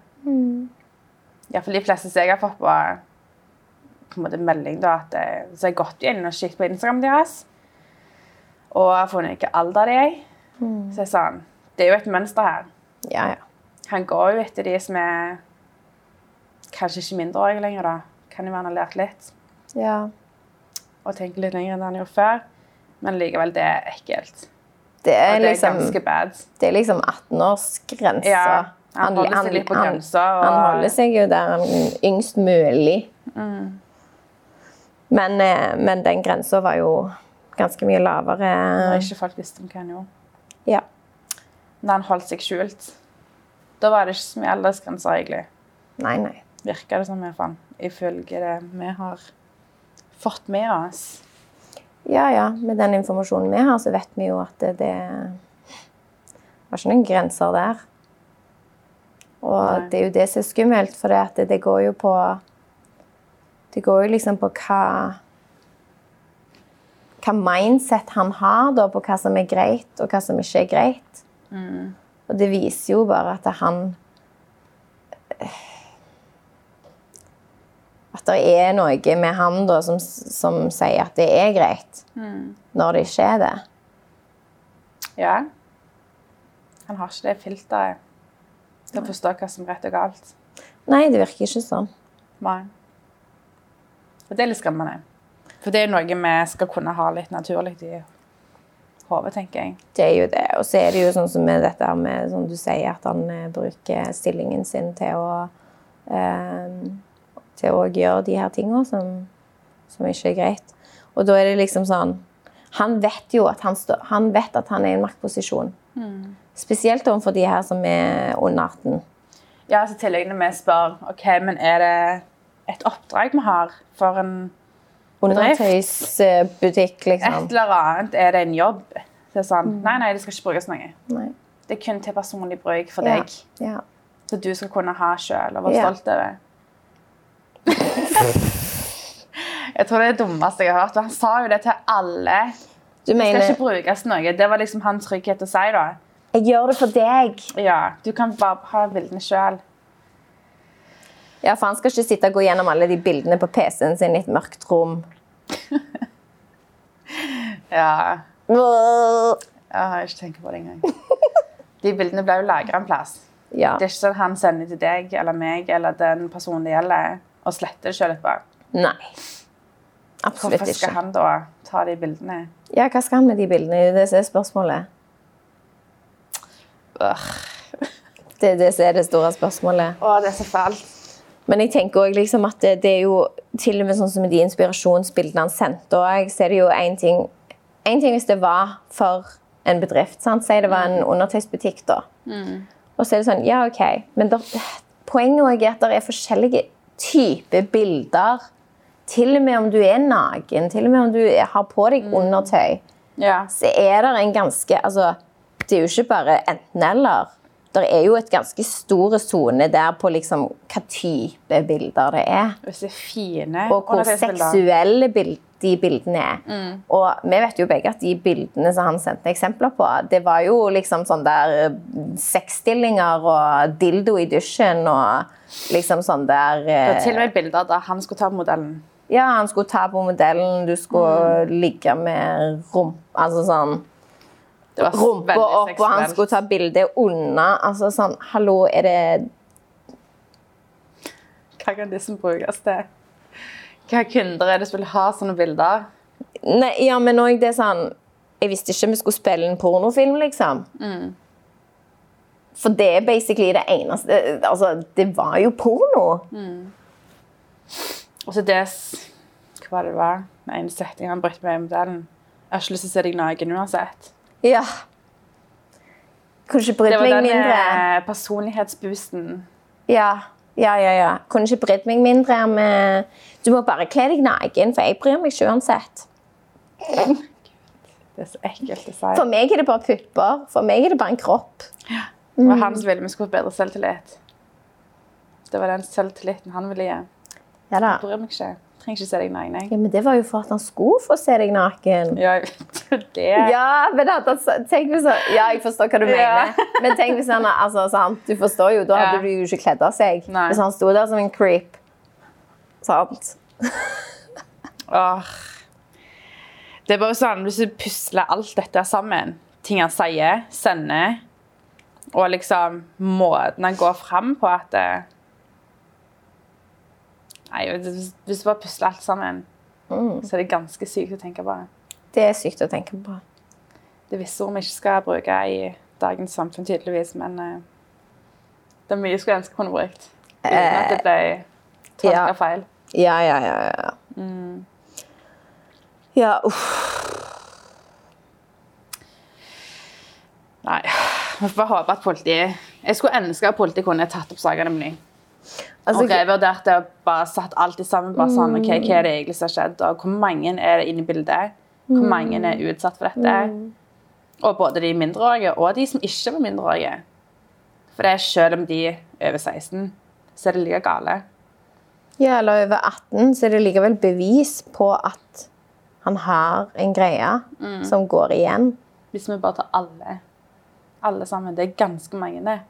Iallfall de fleste som jeg har fått på, på en måte melding, da, at så har jeg gått inn og kikket på Instagram deres. Og har funnet hvilken alder de er. Så jeg sa han, det er jo et mønster her. Ja, ja. Han går jo etter de som er kanskje ikke mindreårige lenger, da. Kan jo være han har lært litt ja. og tenker litt lenger enn han gjorde før. Men likevel, det er ekkelt. Det Og er det er liksom, ganske bad. det er liksom 18-årsgrensa. Ja, han holder seg litt på grensa, og- Han holder seg jo der han yngst mulig. Men, eh, men den grensa var jo ganske mye lavere. Når ikke folk visste om hva han gjorde. Ja. Når han holdt seg skjult. Da var det ikke så mye aldersgrenser, egentlig. Nei, nei. Virker det som, iallfall. Ifølge det vi har fått med oss. Ja, ja. Med den informasjonen vi har, så vet vi jo at det, det var ikke noen grenser der. Og Nei. det er jo det som er skummelt, for det, at det, går jo på Det går jo liksom på hva Hva mindset han har da, på hva som er greit, og hva som ikke er greit. Og det viser jo bare at han At det er noe med ham da, som, som sier at det er greit, når det ikke er det. Ja. Han har ikke det filteret til å forstå hva som er rett og galt. Nei, det virker ikke sånn. Nei. Og det er litt skremmende. For det er noe vi skal kunne ha litt naturlig i hodet, tenker jeg. Det er jo det. Og så er det jo sånn som med dette med, som du sier, at han eh, bruker stillingen sin til å eh, til å gjøre de her tingene som, som ikke er greit. Og da er det liksom sånn Han vet jo at han, stå, han, vet at han er i en maktposisjon. Spesielt overfor de her som er under 18. Ja, så tillegg når vi spør ok, men er det et oppdrag vi har for en Undertøysbutikk, liksom. et eller annet? Er det en jobb? Det sånn, Nei, nei, det skal ikke brukes noe. Nei. Det er kun til personlig bruk for Ja. deg. Ja. Så du skal kunne ha sjøl og være Ja. stolt over. jeg tror det er det dummeste jeg har hørt. Og han sa jo det til alle. Du Det skal ikke brukes noe. Det var liksom hans trygghet å si. da. Jeg gjør det for deg. Ja, Du kan bare ha bildene sjøl. Ja, for han skal ikke sitte og gå gjennom alle de bildene på PC-en sin i et mørkt rom. Ja. Jeg har ikke tenkt på det engang. De bildene ble jo lagra en plass. Ja. Det er ikke sånn han sender til deg eller meg eller den personen det gjelder, og sletter sjøl etterpå. Nei. Absolutt Hvorfor skal ikke. han da ta de bildene? Ja, hva skal han med de bildene? Det er spørsmålet. Det er det som er det store spørsmålet. Å, det er så fælt. Men jeg tenker også liksom at det, det er jo til og med sånn som med de inspirasjonsbildene han sendte òg, så er det jo en ting En ting hvis det var for en bedrift. sant? Si det var en undertøysbutikk, da. Og så er det sånn Ja, OK. Men der, poenget er at det er forskjellige typer bilder. Til og med om du er naken, til og med om du har på deg undertøy, Ja. så er det en ganske Altså, det er jo ikke bare enten-eller. Det er jo et ganske store sone der på liksom hva type bilder det er. Hvis det er fine Og hvor seksuelle bild, de bildene er. Og vi vet jo begge at de bildene som han sendte eksempler på, det var jo liksom sånn der eh, sexstillinger og dildo i dusjen og liksom sånn der Det var eh, til og med bilder da han skulle ta på modellen. Ja, han skulle ta på modellen, du skulle ligge med rump... Altså sånn rumpa opp, og han skulle ta bilde unna. Altså sånn Hallo, er det Hva kan disse brukes til? Hva kunder er det som vil ha sånne bilder? Nei, ja, men òg det er sånn Jeg visste ikke vi skulle spille en pornofilm, liksom. For det er basically det eneste Altså, det var jo porno. Og så det Hva var det det var? Den ene setningen han brukte med i modellen. Jeg har ikke lyst til å se deg naken uansett. Ja. Kunne ikke Det brydd var meg den mindre. eh, personlighetsboosten. Ja. Ja, ja, ja. Kunne ikke brydd meg mindre med Du må bare kle deg naken, for jeg bryr meg ikke uansett. Det er så ekkelt å si. For meg er det bare pupper. For meg er det bare en kropp. Det var han som ville vi skulle få bedre selvtillit. Det var den selvtilliten han ville gi. Ja da. Jeg bryr meg ikke. Trenger ikke se deg naken. Ja, men det var jo for at han skulle få se deg naken. Ja, det. Ja, men at tenk hvis han, ja, jeg forstår hva du mener. Ja. Men tenk hvis han altså, sant? Du forstår jo, da hadde Ja. du jo ikke kledd av seg. Nei. Hvis han sto der som en creep. Sant? Åh. Det er bare sånn, Hvis du pusler alt dette sammen, ting han sier, sender, og liksom måten han går fram på at det, Nei, hvis, du bare pusler alt sammen, så er det ganske sykt å tenke på. Det er sykt å tenke på. Det er visse ord vi ikke skal bruke i dagens samfunn, tydeligvis, men eh, det er mye jeg skulle ønske kunne brukt. Uten at det ble tolka ja. feil. Ja, ja, ja. ja. Mm. Ja, uff. Nei, vi får bare håpe at politiet Jeg skulle ønske at politiet kunne tatt opp sakene ny. Altså, og revurdert det og bare satt alt i sammen. bare sånn, ok, Hva er det egentlig som har skjedd, og hvor mange er det inne i bildet? Hvor mange er utsatt for dette? Og både de mindreårige og de som ikke var mindreårige. For det er selv om de er over 16, så er det like gale. ja, eller over 18, så er det likevel bevis på at han har en greie som går igjen. Hvis vi bare tar alle Alle sammen. Det er ganske mange, det.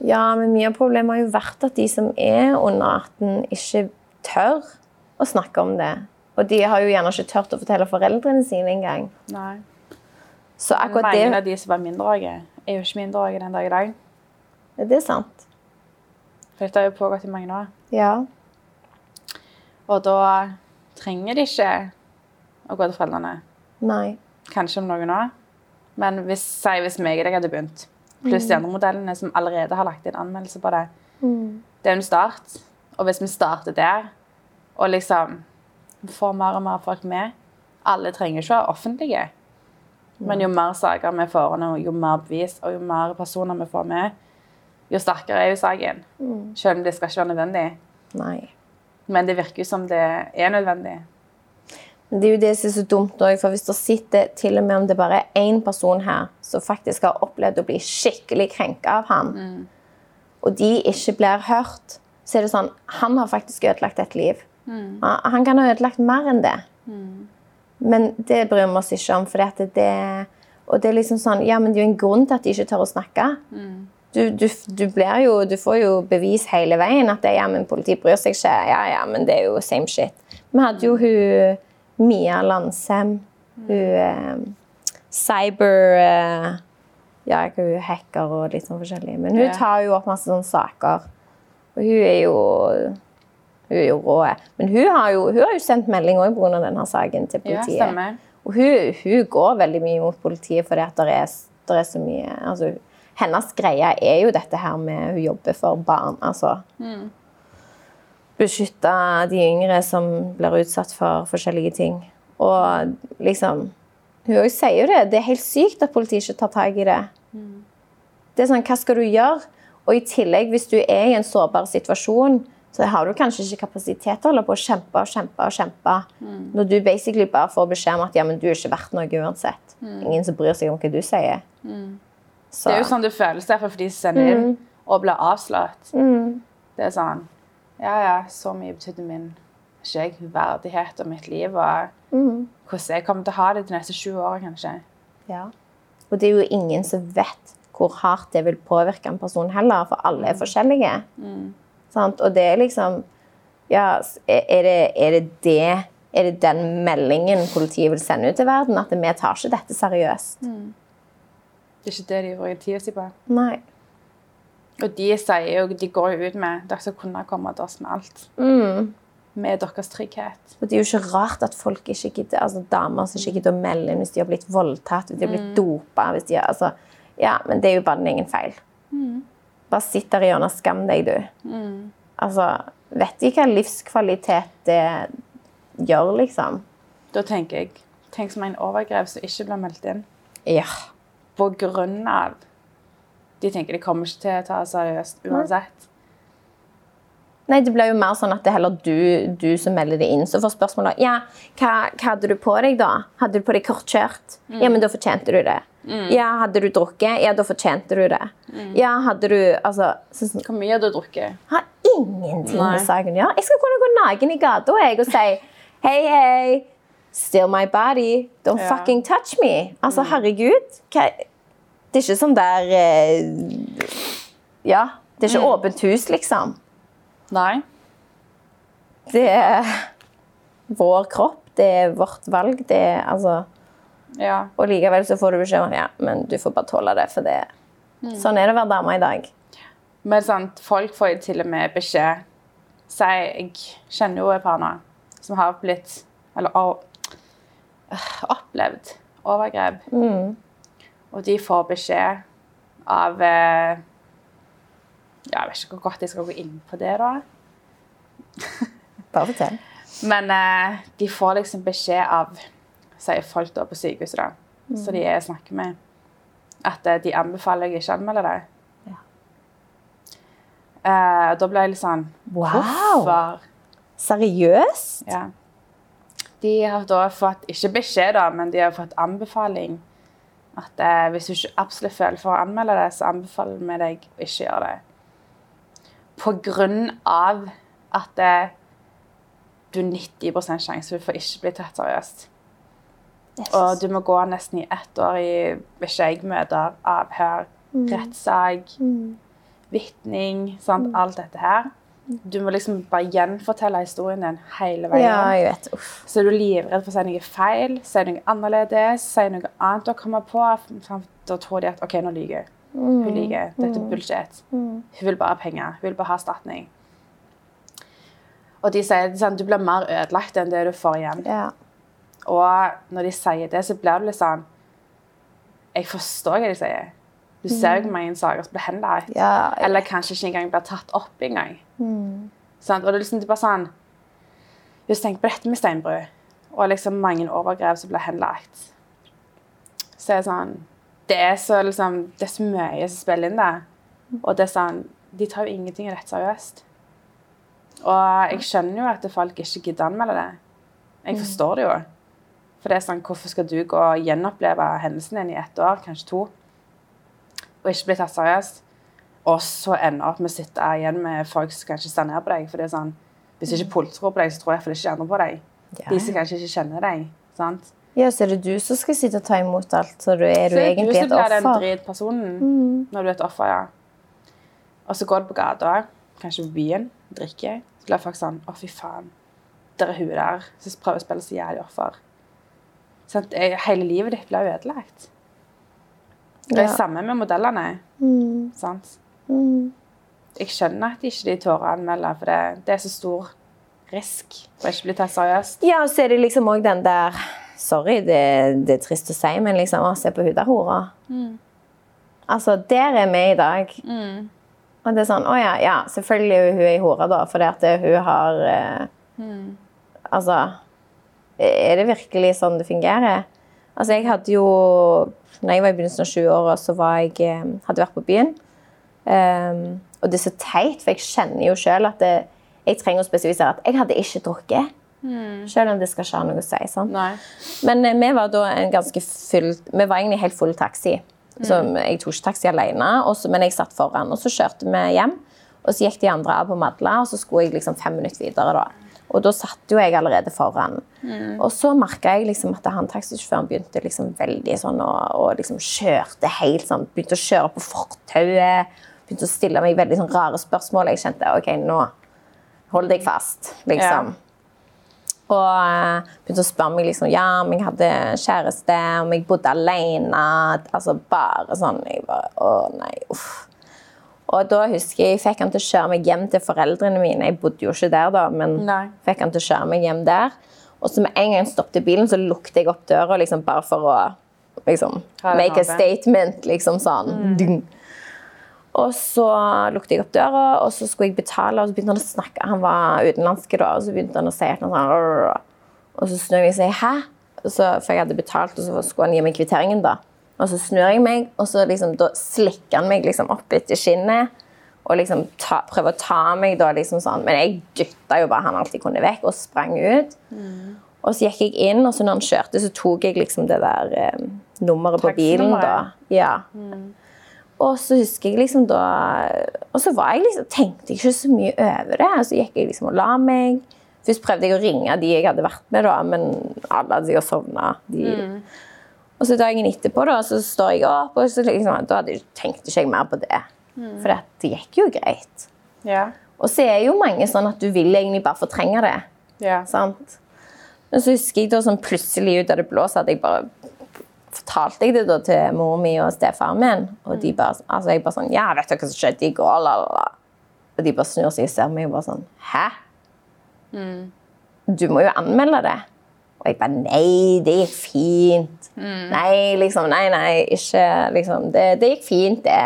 Ja, men mye av problemet har jo vært at de som er under 18, ikke tør å snakke om det. Og de har jo gjerne ikke tørt å fortelle foreldrene sine engang. Nei. Så Men mange av de som var mindreårige, er jo ikke mindreårige den dag i dag. Ja, Det er sant. For dette har jo pågått i mange år. Ja. Og da trenger de ikke å gå til foreldrene. Nei. Kanskje om noen år. Men hvis, si hvis meg og deg hadde begynt, pluss de andre modellene som allerede har lagt inn anmeldelse på det, det er jo en start. Og hvis vi starter der, og liksom får mer og mer folk med Alle trenger ikke å være offentlige. Men jo mer saker vi får, jo mer bevis og jo mer personer vi får med, jo sterkere er jo saken. Selv om det skal ikke være nødvendig. Nei. Men det virker jo som det er nødvendig. Det er jo det som er så dumt òg, for hvis det sitter til og med om det bare er én person her som faktisk har opplevd å bli skikkelig krenka av han, og de ikke blir hørt, så er det sånn Han har faktisk ødelagt et liv. Mm. Han kan ha ødelagt mer enn det. Men det bryr vi oss ikke om. For det, det, og det er liksom sånn, ja, men det er jo en grunn til at de ikke tør å snakke. Du, du, du, blir jo, du får jo bevis hele veien at det, ja, men politiet bryr seg ikke. Ja, ja, men det er jo same shit. Vi hadde jo hun Mia Landsem. Hun eh, cyber eh, Ja, hun hacker og litt sånn forskjellig. Men hun tar jo opp masse sånne saker. Og hun er jo hun er jo rå. Men hun har jo, hun har jo sendt melding òg pga. denne saken til Ja, politiet. stemmer. Og hun, hun går veldig mye mot politiet fordi at det er, er så mye altså, Hennes greie er jo dette her med Hun jobber for barn. Altså beskytte de yngre som blir utsatt for forskjellige ting. Og liksom Hun òg sier jo det. Det er helt sykt at politiet ikke tar tak i det. Det er sånn, Hva skal du gjøre? Og i tillegg, hvis du er i en sårbar situasjon, så har du kanskje ikke kapasitet til å holde på å kjempe og kjempe. og kjempe. Når du basically bare får beskjed om at ja, men du er ikke verdt noe uansett. Ingen som bryr seg om hva du sier. Så, Det er jo sånn det føles derfor for de sender inn og blir avslått. Det er sånn Ja, ja, så mye betydde min jeg, verdighet og mitt liv og hvordan jeg kommer til å ha det de neste sju årene, kanskje. Ja. Og det er jo ingen som vet hvor hardt det vil påvirke en person heller, for alle er forskjellige. Sant? Og det er liksom Ja, er det, er det det er det den meldingen politiet vil sende ut til verden? At vi tar ikke dette seriøst? Det er ikke det de bruker tida si på. Nei. Og de sier jo, de går jo ut med dere skal kunne komme til oss med alt. Med deres trygghet. Og det er jo ikke rart at folk ikke gidder, altså damer som ikke gidder å melde inn hvis de har blitt voldtatt, hvis de har blitt dopa hvis de har, altså, Ja, men det er jo bare din egen feil. Bare sitt der i hjørnet og skam deg, du. Altså, vet de hva livskvalitet det gjør, liksom? Da tenker jeg Tenk som en overgrep som ikke blir meldt inn. Ja. På grunn av De tenker de kommer ikke til å ta seriøst uansett. Nei, det blir jo mer sånn at det er heller du, du som melder det inn. Så får spørsmålet ja, hva, hva hadde du på deg da? Hadde du på deg kort skjørt? Ja, men da fortjente du det. Ja, hadde du drukket? Ja, da fortjente du det. Ja, hadde du Altså så, så, Hvor mye har du drukket? Har ingenting Nei. med saken å gjøre. Jeg skal kunne gå naken i gata og si hei, hei. Still my body. Don't Ja. fucking touch me. Altså, herregud. Hva, det er ikke sånn der eh, Ja. Det er ikke åpent hus, liksom. Nei. Det er vår kropp, det er vårt valg. Det er, altså, Ja. og likevel så får du beskjed om ja, men du får bare tåle det, for det Sånn er det å være dame i dag. Men sant, folk får jo til og med beskjed Si, jeg kjenner jo et par nå som har blitt Eller å- øh, opplevd overgrep. Og de får beskjed av eh, ja, Jeg vet ikke hvor godt jeg skal gå inn på det, da. Bare fortell. Men eh, de får liksom beskjed av sier folk da på sykehuset, da, så de er snakker med, at eh, de anbefaler jeg ikke anmelde det. Ja. Eh, da ble jeg litt sånn Wow. Hvorfor? Seriøst? Ja. De har da fått, ikke beskjed, da, men de har fått anbefaling at eh, hvis du ikke absolutt føler for å anmelde det, så anbefaler vi deg å ikke gjøre det. På grunn av at eh, du har 90 sjanse for å ikke bli tatt seriøst. Og du må gå nesten i ett år i ikke jeg møter avhør, rettssak, vitning, sant, alt dette her. Du må liksom bare gjenfortelle historien din hele veien. Ja, jeg vet. Uff. Så er du livredd for å si noe feil, si noe annerledes, si noe annet du har kommet på. Da tror de at OK, nå lyver hun. Hun lyver. Dette er bullshit. Hun vil bare ha penger. Hun vil bare ha erstatning. Og de sier sånn, du blir mer ødelagt enn det du får igjen. Ja. Og når de sier det, så blir du litt sånn Jeg forstår hva de sier. Du ser jo mange saker som blir henlagt. Ja, Eller kanskje ikke engang blir tatt opp engang. Sant? Og det er liksom det er bare sånn Hvis du tenker på dette med steinbru, og liksom mange overgrep som blir henlagt, så er det sånn Det er så, liksom, det er så mye som spiller inn der. Og det er sånn De tar jo ingenting av dette seriøst. Og jeg skjønner jo at folk ikke gidder anmelde det. Jeg forstår det jo. For det er sånn, hvorfor skal du gå og gjenoppleve hendelsen din i ett år, kanskje to, og ikke bli tatt seriøst? Og så ender opp med å sitte igjen med folk som kanskje ser ned på deg. For det er sånn, Hvis ikke politiet tror på deg, så tror jeg iallfall ikke de andre på deg. Ja. De som kanskje ikke kjenner deg. sant? ja, så er det du som skal sitte og ta imot alt, så du er du Så er du som blir den dritpersonen mm. når du er et offer, ja. Og så går du på gata, kanskje på byen, drikker, så blir folk sånn Å, fy faen. Der er hun der som prøver å spille så jævlig offer. Sånn, Hele livet ditt blir ødelagt. Det er Ja. samme med modellene. Sant? Jeg skjønner at ikke de tør å anmelde, for det, det er så stor risk for å ikke bli tatt seriøst. Ja, og så er det liksom òg den der Sorry, det, det er trist å si, men liksom, å, se på hun der hora. Altså, der er vi i dag. Og det er sånn Å ja, ja, selvfølgelig er hun ei hore, da, fordi at hun har eh, Altså Er det virkelig sånn det fungerer? Altså, jeg hadde jo Når jeg var i begynnelsen av 20-åra, så var jeg, eh, hadde vært på byen. Um, og det er så teit, for jeg kjenner jo sjøl at det, jeg trenger å spesifisere at jeg hadde ikke drukket. Selv om det skal ikke ha noe å si. sant? Men eh, vi var da en ganske full Vi var egentlig helt full taxi. Så jeg tok ikke taxi alene, også, men jeg satt foran. Og så kjørte vi hjem, og så gikk de andre av på Madla, og så skulle jeg liksom fem minutter videre. da. Og da satt jo jeg allerede foran. Og så merka jeg liksom at han taxisjåføren begynte liksom veldig sånn og, og liksom kjørte helt sånn Begynte å kjøre på fortauet. Begynte å stille meg veldig sånn rare spørsmål. Jeg kjente OK, nå hold deg fast, liksom. Og eh, begynte å spørre meg liksom, ja, om jeg hadde kjæreste, om jeg bodde alene. Altså bare sånn. Jeg bare, å nei, uff. Og da husker jeg jeg fikk han til å kjøre meg hjem til foreldrene mine. Jeg bodde jo ikke der da, men Nei. fikk han til å kjøre meg hjem der. Og så med en gang stoppet bilen, så lukket jeg opp døra liksom bare for å liksom, make a statement, liksom sånn. Dung. Og så lukket jeg opp døra, og så skulle jeg betale, og så begynte han å snakke. Han var utenlandsk og så begynte han å si et eller annet sånn Og så snur jeg meg og sier 'hæ?' Så, for jeg hadde betalt, og så skulle han gi meg kvitteringen, da. Og så snur jeg meg, og så liksom, da slikker han meg liksom opp etter skinnet. Og liksom ta, prøver å ta meg, da, liksom sånn. Men jeg dytta jo bare han alltid kunne vekk, og sprang ut. Og så gikk jeg inn, og så når han kjørte, så tok jeg liksom det der eh, nummeret på bilen. da. Ja. Ja. Og så husker jeg liksom da Og så var jeg liksom, tenkte jeg ikke så mye over det. Og så gikk jeg liksom og la meg. Først prøvde jeg å ringe de jeg hadde vært med, da, men alle hadde sikkert sovna. Mm. Og så dagen etterpå da, så står jeg opp, og så liksom, da hadde, jeg- tenkte ikke jeg mer på det. For det, det gikk jo greit. Ja. Og så er jo mange sånn at du vil egentlig bare fortrenge det. Ja. Sant? Men så husker jeg da sånn plutselig ut av det blå, så hadde jeg bare fortalte jeg det da til mor mi og stefaren min. Og de bare, altså jeg bare sånn Ja, vet du hva som skjedde i går? La, la, la. Og de bare snur seg og ser meg og bare sånn Hæ? Du må jo anmelde det. Og jeg bare Nei, det gikk fint. Nei, liksom. Nei, nei, ikke liksom. Det, det gikk fint, det.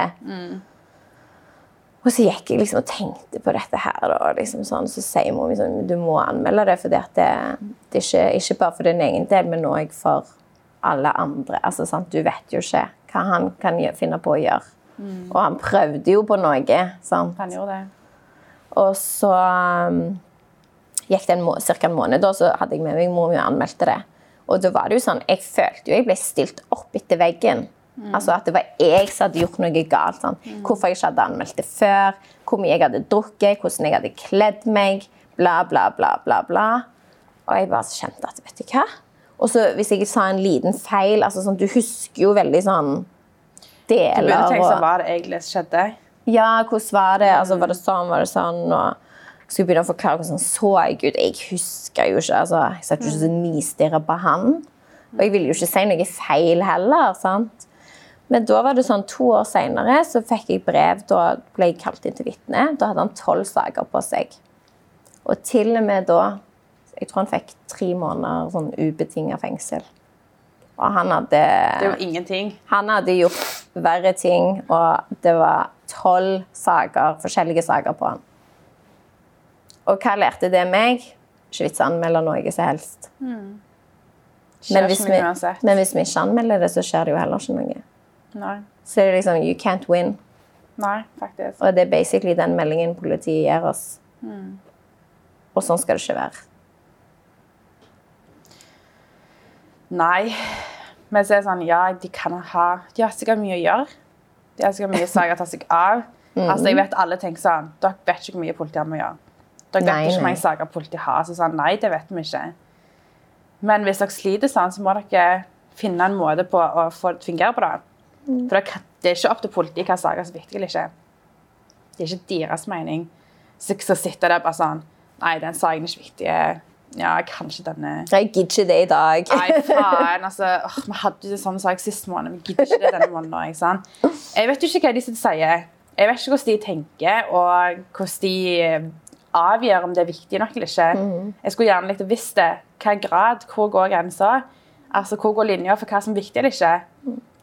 Og så gikk jeg liksom og tenkte på dette her. Og liksom sånn, så sier mor mi sånn, du må anmelde det. For det, det er ikke, ikke bare for din egen del, men òg for alle andre. Altså, sant? Du vet jo ikke hva han kan finne på å gjøre. Og han prøvde jo på noe. Sant? Han gjorde det. Og så um, gikk det cirka en måned, da, så hadde jeg med meg mor mi og anmeldte det. Og da var det jo sånn, Jeg følte jo jeg ble stilt opp etter veggen. Altså At det var jeg som hadde gjort noe galt. Sånn. Hvorfor jeg ikke hadde anmeldt det før, hvor mye jeg hadde drukket, hvordan jeg hadde kledd meg. Bla, bla, bla, bla. bla. Og jeg bare kjente at vet du hva? Og så hvis jeg sa en liten feil altså sånn, Du husker jo veldig sånn Du begynner å tenke sånn, hva det egentlig skjedde? ja, hvordan var det? Altså, var det sånn, var det sånn? Og skulle begynne å forklare hvordan så jeg ut. Jeg husker jo ikke. Altså, jeg satt jo ikke så nistirra på han. Og jeg ville jo ikke si noe feil heller. sant? Men da var det sånn, to år seinere så fikk jeg brev. Da ble jeg kalt inn til vitne. Da hadde han tolv saker på seg. Og til og med da Jeg tror han fikk tre måneder sånn ubetinga fengsel. Og han hadde Det var ingenting. han hadde gjort verre ting, og det var tolv saker, forskjellige saker på han. Og hva lærte det meg? Ikke vits å anmelde noe som helst. Men hvis, vi, men hvis vi ikke anmelder det, så skjer det jo heller ikke noe. Nei. Så det er liksom you can't win. Nei, faktisk. Og det er basically den meldingen politiet gir oss. Og sånn skal det ikke være. Nei. Men så er det sånn, ja, de kan ha De har sikkert mye å gjøre. De har sikkert mye saker å ta seg av. Altså, jeg vet alle tenker sånn Dere vet ikke hvor mye politiet har med å gjøre. Dere vet Nei, ikke hvor mange saker politiet har. Så sånn, nei, det vet vi ikke. Men hvis dere sliter sånn, så må dere finne en måte på å få det til å fungere på det. For det, det er ikke opp til politiet hva saker er viktige eller ikke. Det er ikke deres mening. Så så sitter der bare sånn Nei, den saken er ikke viktig. Ja, kanskje denne Jeg gidder ikke det i dag. Nei, faen. altså, åh, Vi hadde jo sånn sak sist måned. Vi gidder ikke det denne måneden. Ikke sant? Jeg vet jo ikke hva de sier. Jeg vet ikke hvordan de tenker, og hvordan de eh, avgjør om det er viktig nok eller ikke. Jeg skulle gjerne likt å visst det. Hva grad? Hvor går grensa? Altså, hvor går linja for hva som er viktig eller ikke?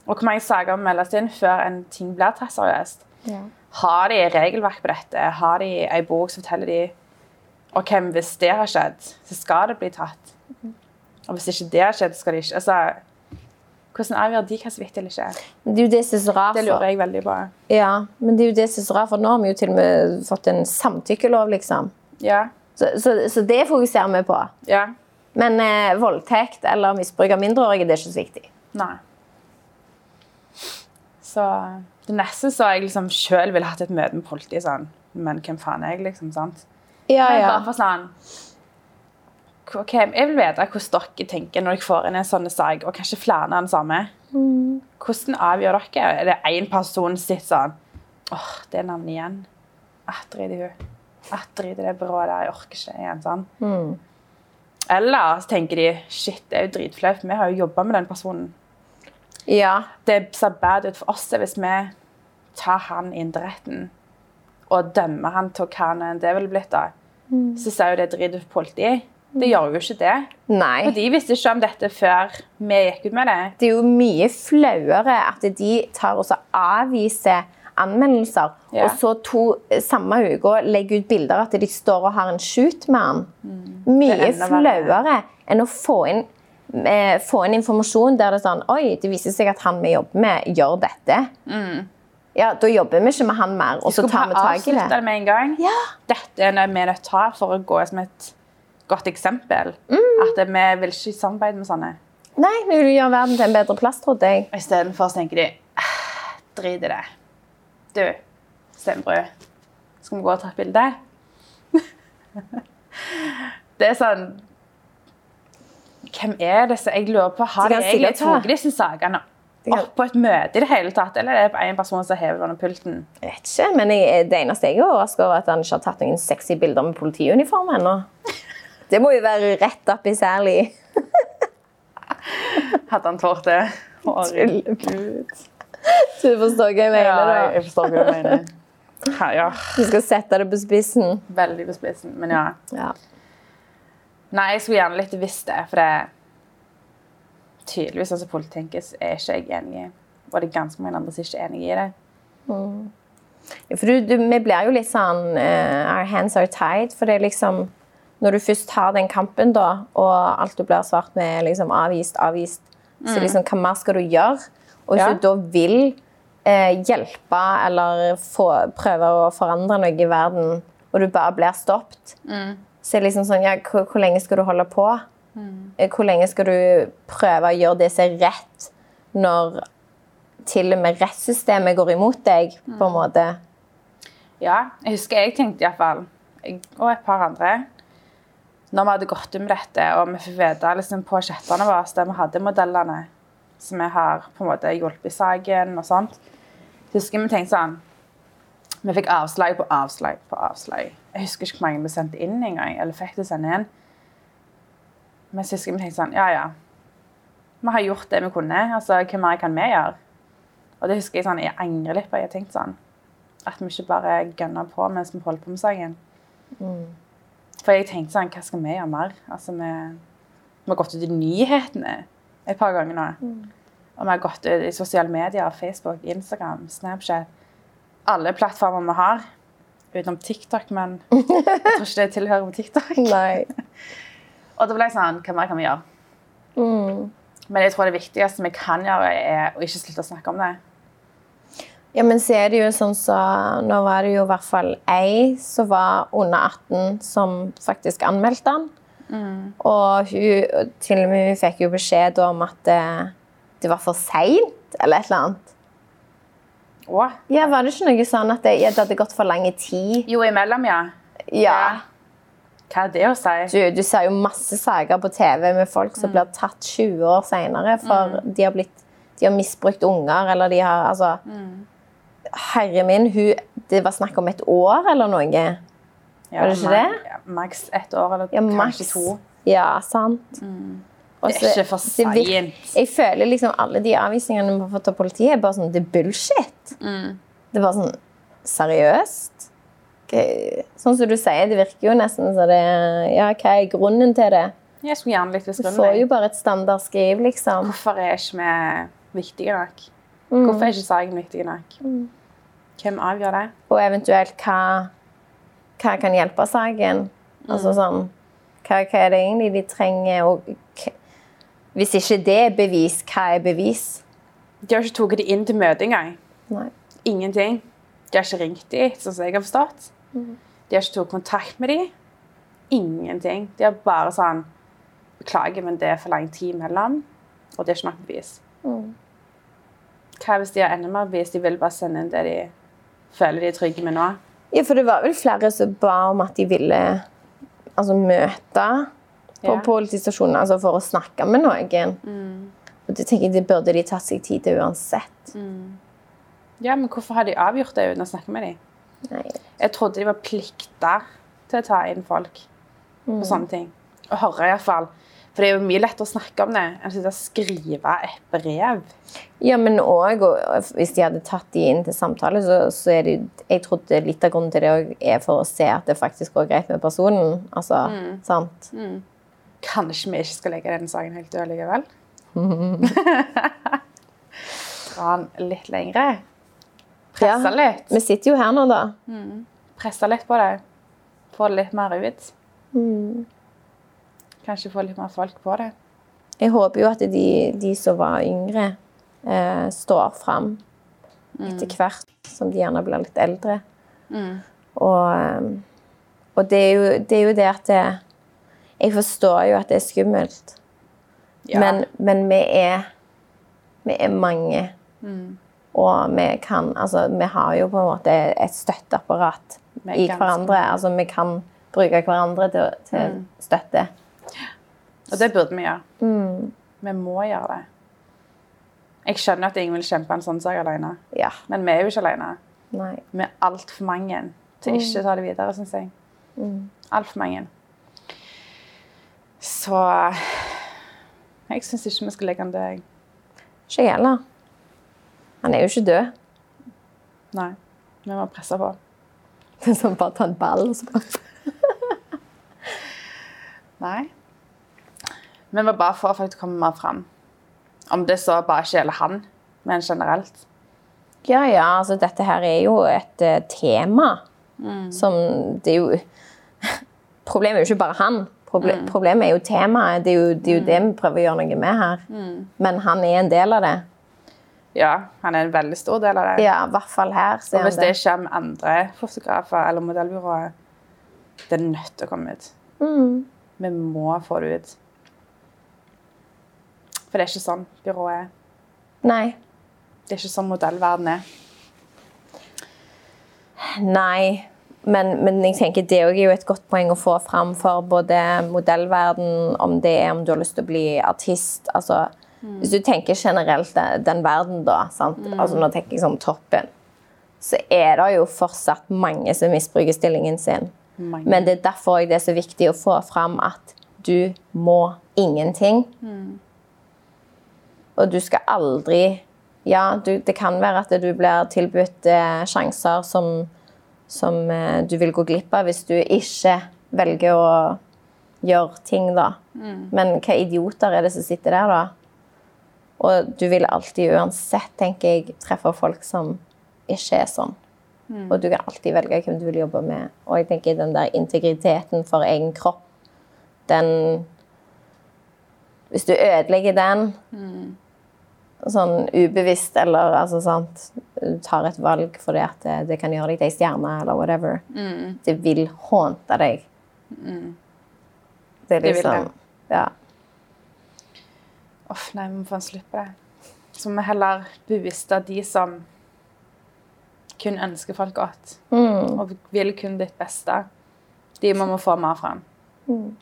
Og hvor mange saker må meldes inn før en ting blir tatt seriøst? Ja. Har de regelverk på dette? Har de ei bok som forteller de OK, hvem, hvis det har skjedd, så skal det bli tatt. Og hvis ikke det har skjedd, skal det ikke altså, Hvordan avgjør de hva som er viktig eller ikke? Det er jo det som er så rart. Det lurer jeg veldig på. Ja, men det er jo det som er så rart, for nå har vi jo til og med fått en samtykkelov, liksom. Ja. Så, så, så det fokuserer vi på. Ja. Men eh, voldtekt eller misbruk av mindreårige, det er ikke så viktig. Nei. Så det neste så jeg liksom sjøl ville hatt et møte med politiet sånn Men hvem faen er jeg, liksom? sant? Ja, Men ja. bare for sånn ok, Jeg vil vite hvordan dere tenker når dere får inn en sånn sak, og kanskje flere av den samme. Hvordan avgjør dere? Er det én person sitt sånn åh, det er navnet igjen. Ah, drit i hun. Ah, drit i det byrået der. Jeg orker ikke igjen. sånn. Eller så tenker de shit, det er jo dritflaut. Vi har jo jobba med den personen. ja. Det ser bad ut for oss hvis vi tar han inn til retten og dømmer han til hva han- det ville blitt. da. Så sier jo det dritt ut for politiet. Det gjør jo ikke det. Nei. For de visste ikke om dette før vi gikk ut med det. Det er jo mye flauere at de tar og avviser anmeldelser, Ja. og så to eh, samme uke legger ut bilder at de står og har en shoot med han. Mye Mm. Verre. flauere enn å få inn, eh, få inn informasjon der det er sånn Oi, det viser seg at han vi jobber med, gjør dette. Ja, Da jobber vi ikke med han mer, og så. Tar vi tak i det. det med en gang. Ja. Dette er det vi nødt til å ta for å gå som et godt eksempel. Mm. At vi vil ikke samarbeide med sånne. Nei, vi vil gjøre verden til en bedre plass, trodde jeg. Istedenfor tenker de «Ah, drit i det. Du, Stenbrød, skal vi gå og ta et bilde? det er sånn Hvem er disse? Jeg lurer på, Har De egentlig tatt disse sakene Opp på et møte i det hele tatt? Eller er det én en person som hever under pulten? Jeg vet ikke, men jeg, Det eneste jeg er overrasket over, er at han ikke har tatt noen sexy bilder med politiuniform ennå. Det må jo være rett opp i særlig. Hadde han tålt det? Herregud. Du forstår hva jeg mener? Ja, jeg forstår hva du mener. Ha, ja, Du skal sette det på spissen. veldig på spissen. Men ja. Ja. Nei, jeg skulle gjerne litt visst det, for det tydeligvis sånn som folk tenker, er ikke jeg enig i. Og det er ganske mange andre som ikke er enig i det. Ja, For du, du, vi blir jo litt sånn uh, Our hands are tied. For det er liksom Når du først har den kampen, da, og alt du blir svart med liksom avvist, avvist, så liksom, hva mer skal du gjøre? Og hvis Ja. du da vil eh, hjelpe eller få, prøve å forandre noe i verden, og du bare blir stoppet, så er det liksom sånn ja, hvor, hvor lenge skal du holde på? Eh, Hvor lenge skal du prøve å gjøre det som er rett, når til og med rettssystemet går imot deg, på en måte? Ja, jeg husker jeg tenkte iallfall, og et par andre når vi hadde gått om dette, og vi fikk vite liksom, på chattene våre der vi hadde modellene som vi har på en måte hjulpet i saken og sånt, husker vi tenkte sånn Vi fikk avslag på avslag på avslag. Jeg husker ikke hvor mange vi sendte inn engang. Eller fikk det sende inn. Men vi tenkte sånn Ja, ja. Vi har gjort det vi kunne. altså Hva mer kan vi gjøre? Og det husker jeg sånn, jeg angrer litt på. Jeg tenkte sånn At vi ikke bare gønner på mens vi holder på med saken. For jeg tenkte sånn, hva skal vi gjøre mer? Altså, vi, vi har gått ut i nyhetene et par ganger nå. Og vi har gått ut i sosiale medier, Facebook, Instagram, Snapchat. Alle plattformer vi har. Utenom TikTok, men jeg tror ikke det tilhører med TikTok. Nei. Og da ble jeg sånn, hva mer kan vi gjøre? Mm. Men jeg tror det viktigste vi kan gjøre, er å ikke slutte å snakke om det. Ja, men så er det jo sånn så Nå var det jo i hvert fall ei som var under 18, som faktisk anmeldte den. Og hun til og med hun fikk jo beskjed om at det, det var for seint, eller et eller annet. Og Ja, Var det ikke noe sånn at det, ja, det hadde gått for lang tid? jo, imellom, ja. Ja. Hva er det å si? Du, du ser jo masse saker på TV med folk som blir tatt 20 år senere for de har blitt de har misbrukt unger, eller de har altså Herre min, hun, det var snakk om et år eller noe. Ja, Var det ikke det? Ja, Maks ett år, eller Ja, kanskje to. Ja, sant. Også, Det er ikke for seint. Jeg føler liksom alle de avvisningene vi har fått av politiet, er bare sånn, det er bullshit. Det er bare sånn Seriøst? Sånn som du sier, det virker jo nesten så det Ja, hva er grunnen til det? Jeg skulle gjerne litt Du får jo bare et standardskriv, liksom. Hvorfor er ikke vi viktige nok? Mm. Hvorfor er ikke saken viktig nok? Hvem avgjør det? Og eventuelt hva, hva kan hjelpe saken? Altså sånn hva, hva er det egentlig de trenger? Og hvis ikke det er bevis, hva er bevis? De har ikke tatt det inn til møte engang. Nei. Ingenting. De har ikke ringt dem, sånn som jeg har forstått. De har ikke tatt kontakt med dem. Ingenting. De har bare sånn Beklager, men det er for lang tid imellom, og det er ikke nok bevis. Hva hvis de har enda mer bevis? De vil bare sende inn det de føler de er trygge med nå. Ja, for det var vel flere som ba om at de ville altså, møte på Ja. politistasjonen altså, for å snakke med noen. Og det tenker jeg det burde de tatt seg tid til uansett. Ja, men hvorfor har de avgjort det uten å snakke med dem? Nei. Jeg trodde de var plikta til å ta inn folk på sånne ting. Og høre iallfall. For det er jo mye lettere å snakke om det enn å skrive et brev. Ja, men òg hvis de hadde tatt de inn til samtale, så, så er det Jeg trodde litt av grunnen til det òg er for å se at det faktisk går greit med personen. Altså, sant? Kanskje vi ikke skal legge denne saken helt død likevel? Dra den litt lengre. Presse Ja. litt. Vi sitter jo her nå, da. Presse litt på det. Få det litt mer ut. Kanskje få litt mer folk på det. Jeg håper jo at de, de som var yngre, eh, står fram etter hvert som de gjerne blir litt eldre. Og, eh, og det, er jo, det er jo det at det, Jeg forstår jo at det er skummelt, Ja. men, men vi er Vi er mange. Og vi kan Altså, vi har jo på en måte et støtteapparat i hverandre. Altså, vi kan bruke hverandre til, til støtte. Og det burde vi gjøre. Vi må gjøre det. Jeg skjønner at ingen vil kjempe en sånn sak alene. Ja. Men vi er jo ikke alene. Nei. Vi er altfor mange til ikke å ta det videre, syns jeg. Altfor mange. Så jeg syns ikke vi skal legge den død. Ikke jeg heller. Han er jo ikke død. Nei. Vi må presse på. Som bare ta en ball og så bare Nei. Vi var bare for folk faktisk komme mer fram. Om det så bare ikke gjelder han, men generelt. Ja, ja, altså dette her er jo et uh, tema som Det er jo Problemet er jo ikke bare han. Proble Problemet er jo temaet. Det er jo, det er jo det vi prøver å gjøre noe med her. Men han er en del av det. Ja, han er en veldig stor del av det. Ja, i hvert fall her. Og hvis det kommer andre fotografer eller modellbyråer, det er nødt til å komme ut. Vi må få det ut. For det er ikke sånn byrået er. Nei. Det er ikke sånn modellverden er. Nei. men, men jeg tenker det er jo et godt poeng å få fram for både modellverden, om det er om du har lyst til å bli artist altså, Hvis du tenker generelt den, den verden, da, sant? Altså, nå tenker jeg sånn toppen, så er det jo fortsatt mange som misbruker stillingen sin. Mange. Men det er derfor det er så viktig å få fram at du må ingenting. Og du skal aldri Ja, du, det kan være at du blir tilbudt eh, sjanser som, som eh, du vil gå glipp av hvis du ikke velger å gjøre ting, da. Men hva idioter er det som sitter der, da? Og du vil alltid uansett, tenker jeg, treffe folk som ikke er sånn. Og du kan alltid velge hvem du vil jobbe med. Og jeg tenker den der integriteten for egen kropp, den Hvis du ødelegger den sånn ubevisst eller altså sant Du tar et valg fordi at det, det kan gjøre deg til ei stjerne eller whatever. Det vil hånte deg. Det er Det vil det. Ja. Uff, nei, vi må få en slutt på det. Så må vi heller booste de som kun ønsker folk godt, Mm. og vil kun ditt beste. De må vi få mer fram. Mm.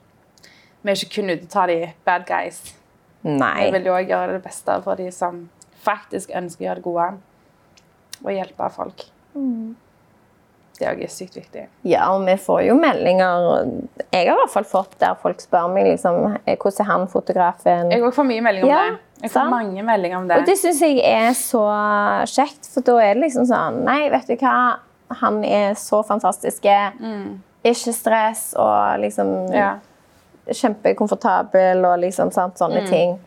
Vi er ikke kun ute og ta de bad guys. Nei. Vi vil jo også gjøre det beste for de som faktisk ønsker å gjøre det gode, og hjelpe folk. Mm. Det er også sykt viktig. Ja, og vi får jo meldinger Jeg har i hvert fall fått der folk spør meg liksom, "Eh, hvordan er han fotografen. Jeg får mye meldinger om Ja, det. Jeg får sant. mange meldinger om det. Og det syns jeg er så kjekt, for da er det liksom sånn Nei, vet du hva, han er så fantastisk. Ikke stress og liksom Mm. Ja. kjempekomfortabel og liksom sant, Mm. sånne ting.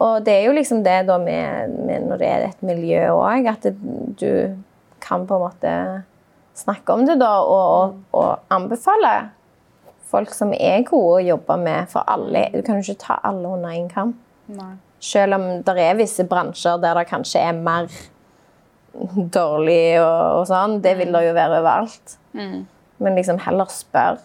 Og det er jo liksom det da med, med når det er et miljø òg, at det, du kan på en måte snakke om det da, og, og, og anbefale folk som er gode å jobbe med. For alle, du kan jo ikke ta alle under én kam. Nei. Selv om det er visse bransjer der det kanskje er mer dårlig og, og sånn. Det vil det jo være overalt. Mm. Men liksom heller spør.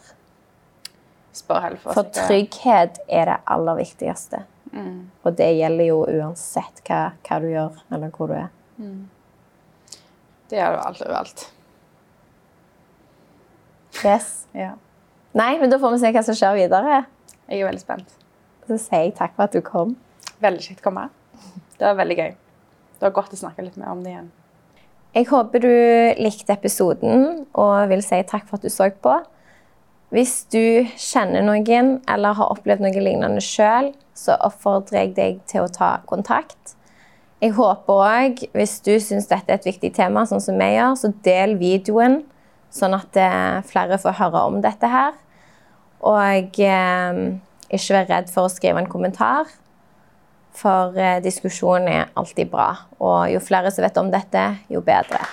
Spør heller for, For trygghet er det aller viktigste. Mm. Og det gjelder jo uansett hva, hva du gjør, eller hvor du er. Det gjør du alt overalt. Yes. Ja. Nei, men da får vi se hva som skjer videre. Jeg er veldig spent. Så sier jeg takk for at du kom. Veldig kjekt å komme. Det var veldig gøy. Det var godt å snakke litt mer om det igjen. Jeg håper du likte episoden og vil si takk for at du så på. Hvis du kjenner noen eller har opplevd noe lignende sjøl, så oppfordrer jeg deg til å ta kontakt. Jeg håper òg, hvis du syns dette er et viktig tema, sånn som vi gjør, så del videoen, sånn at eh, flere får høre om dette her. Og eh, ikke vær redd for å skrive en kommentar. For eh, diskusjon er alltid bra. Og jo flere som vet om dette, jo bedre.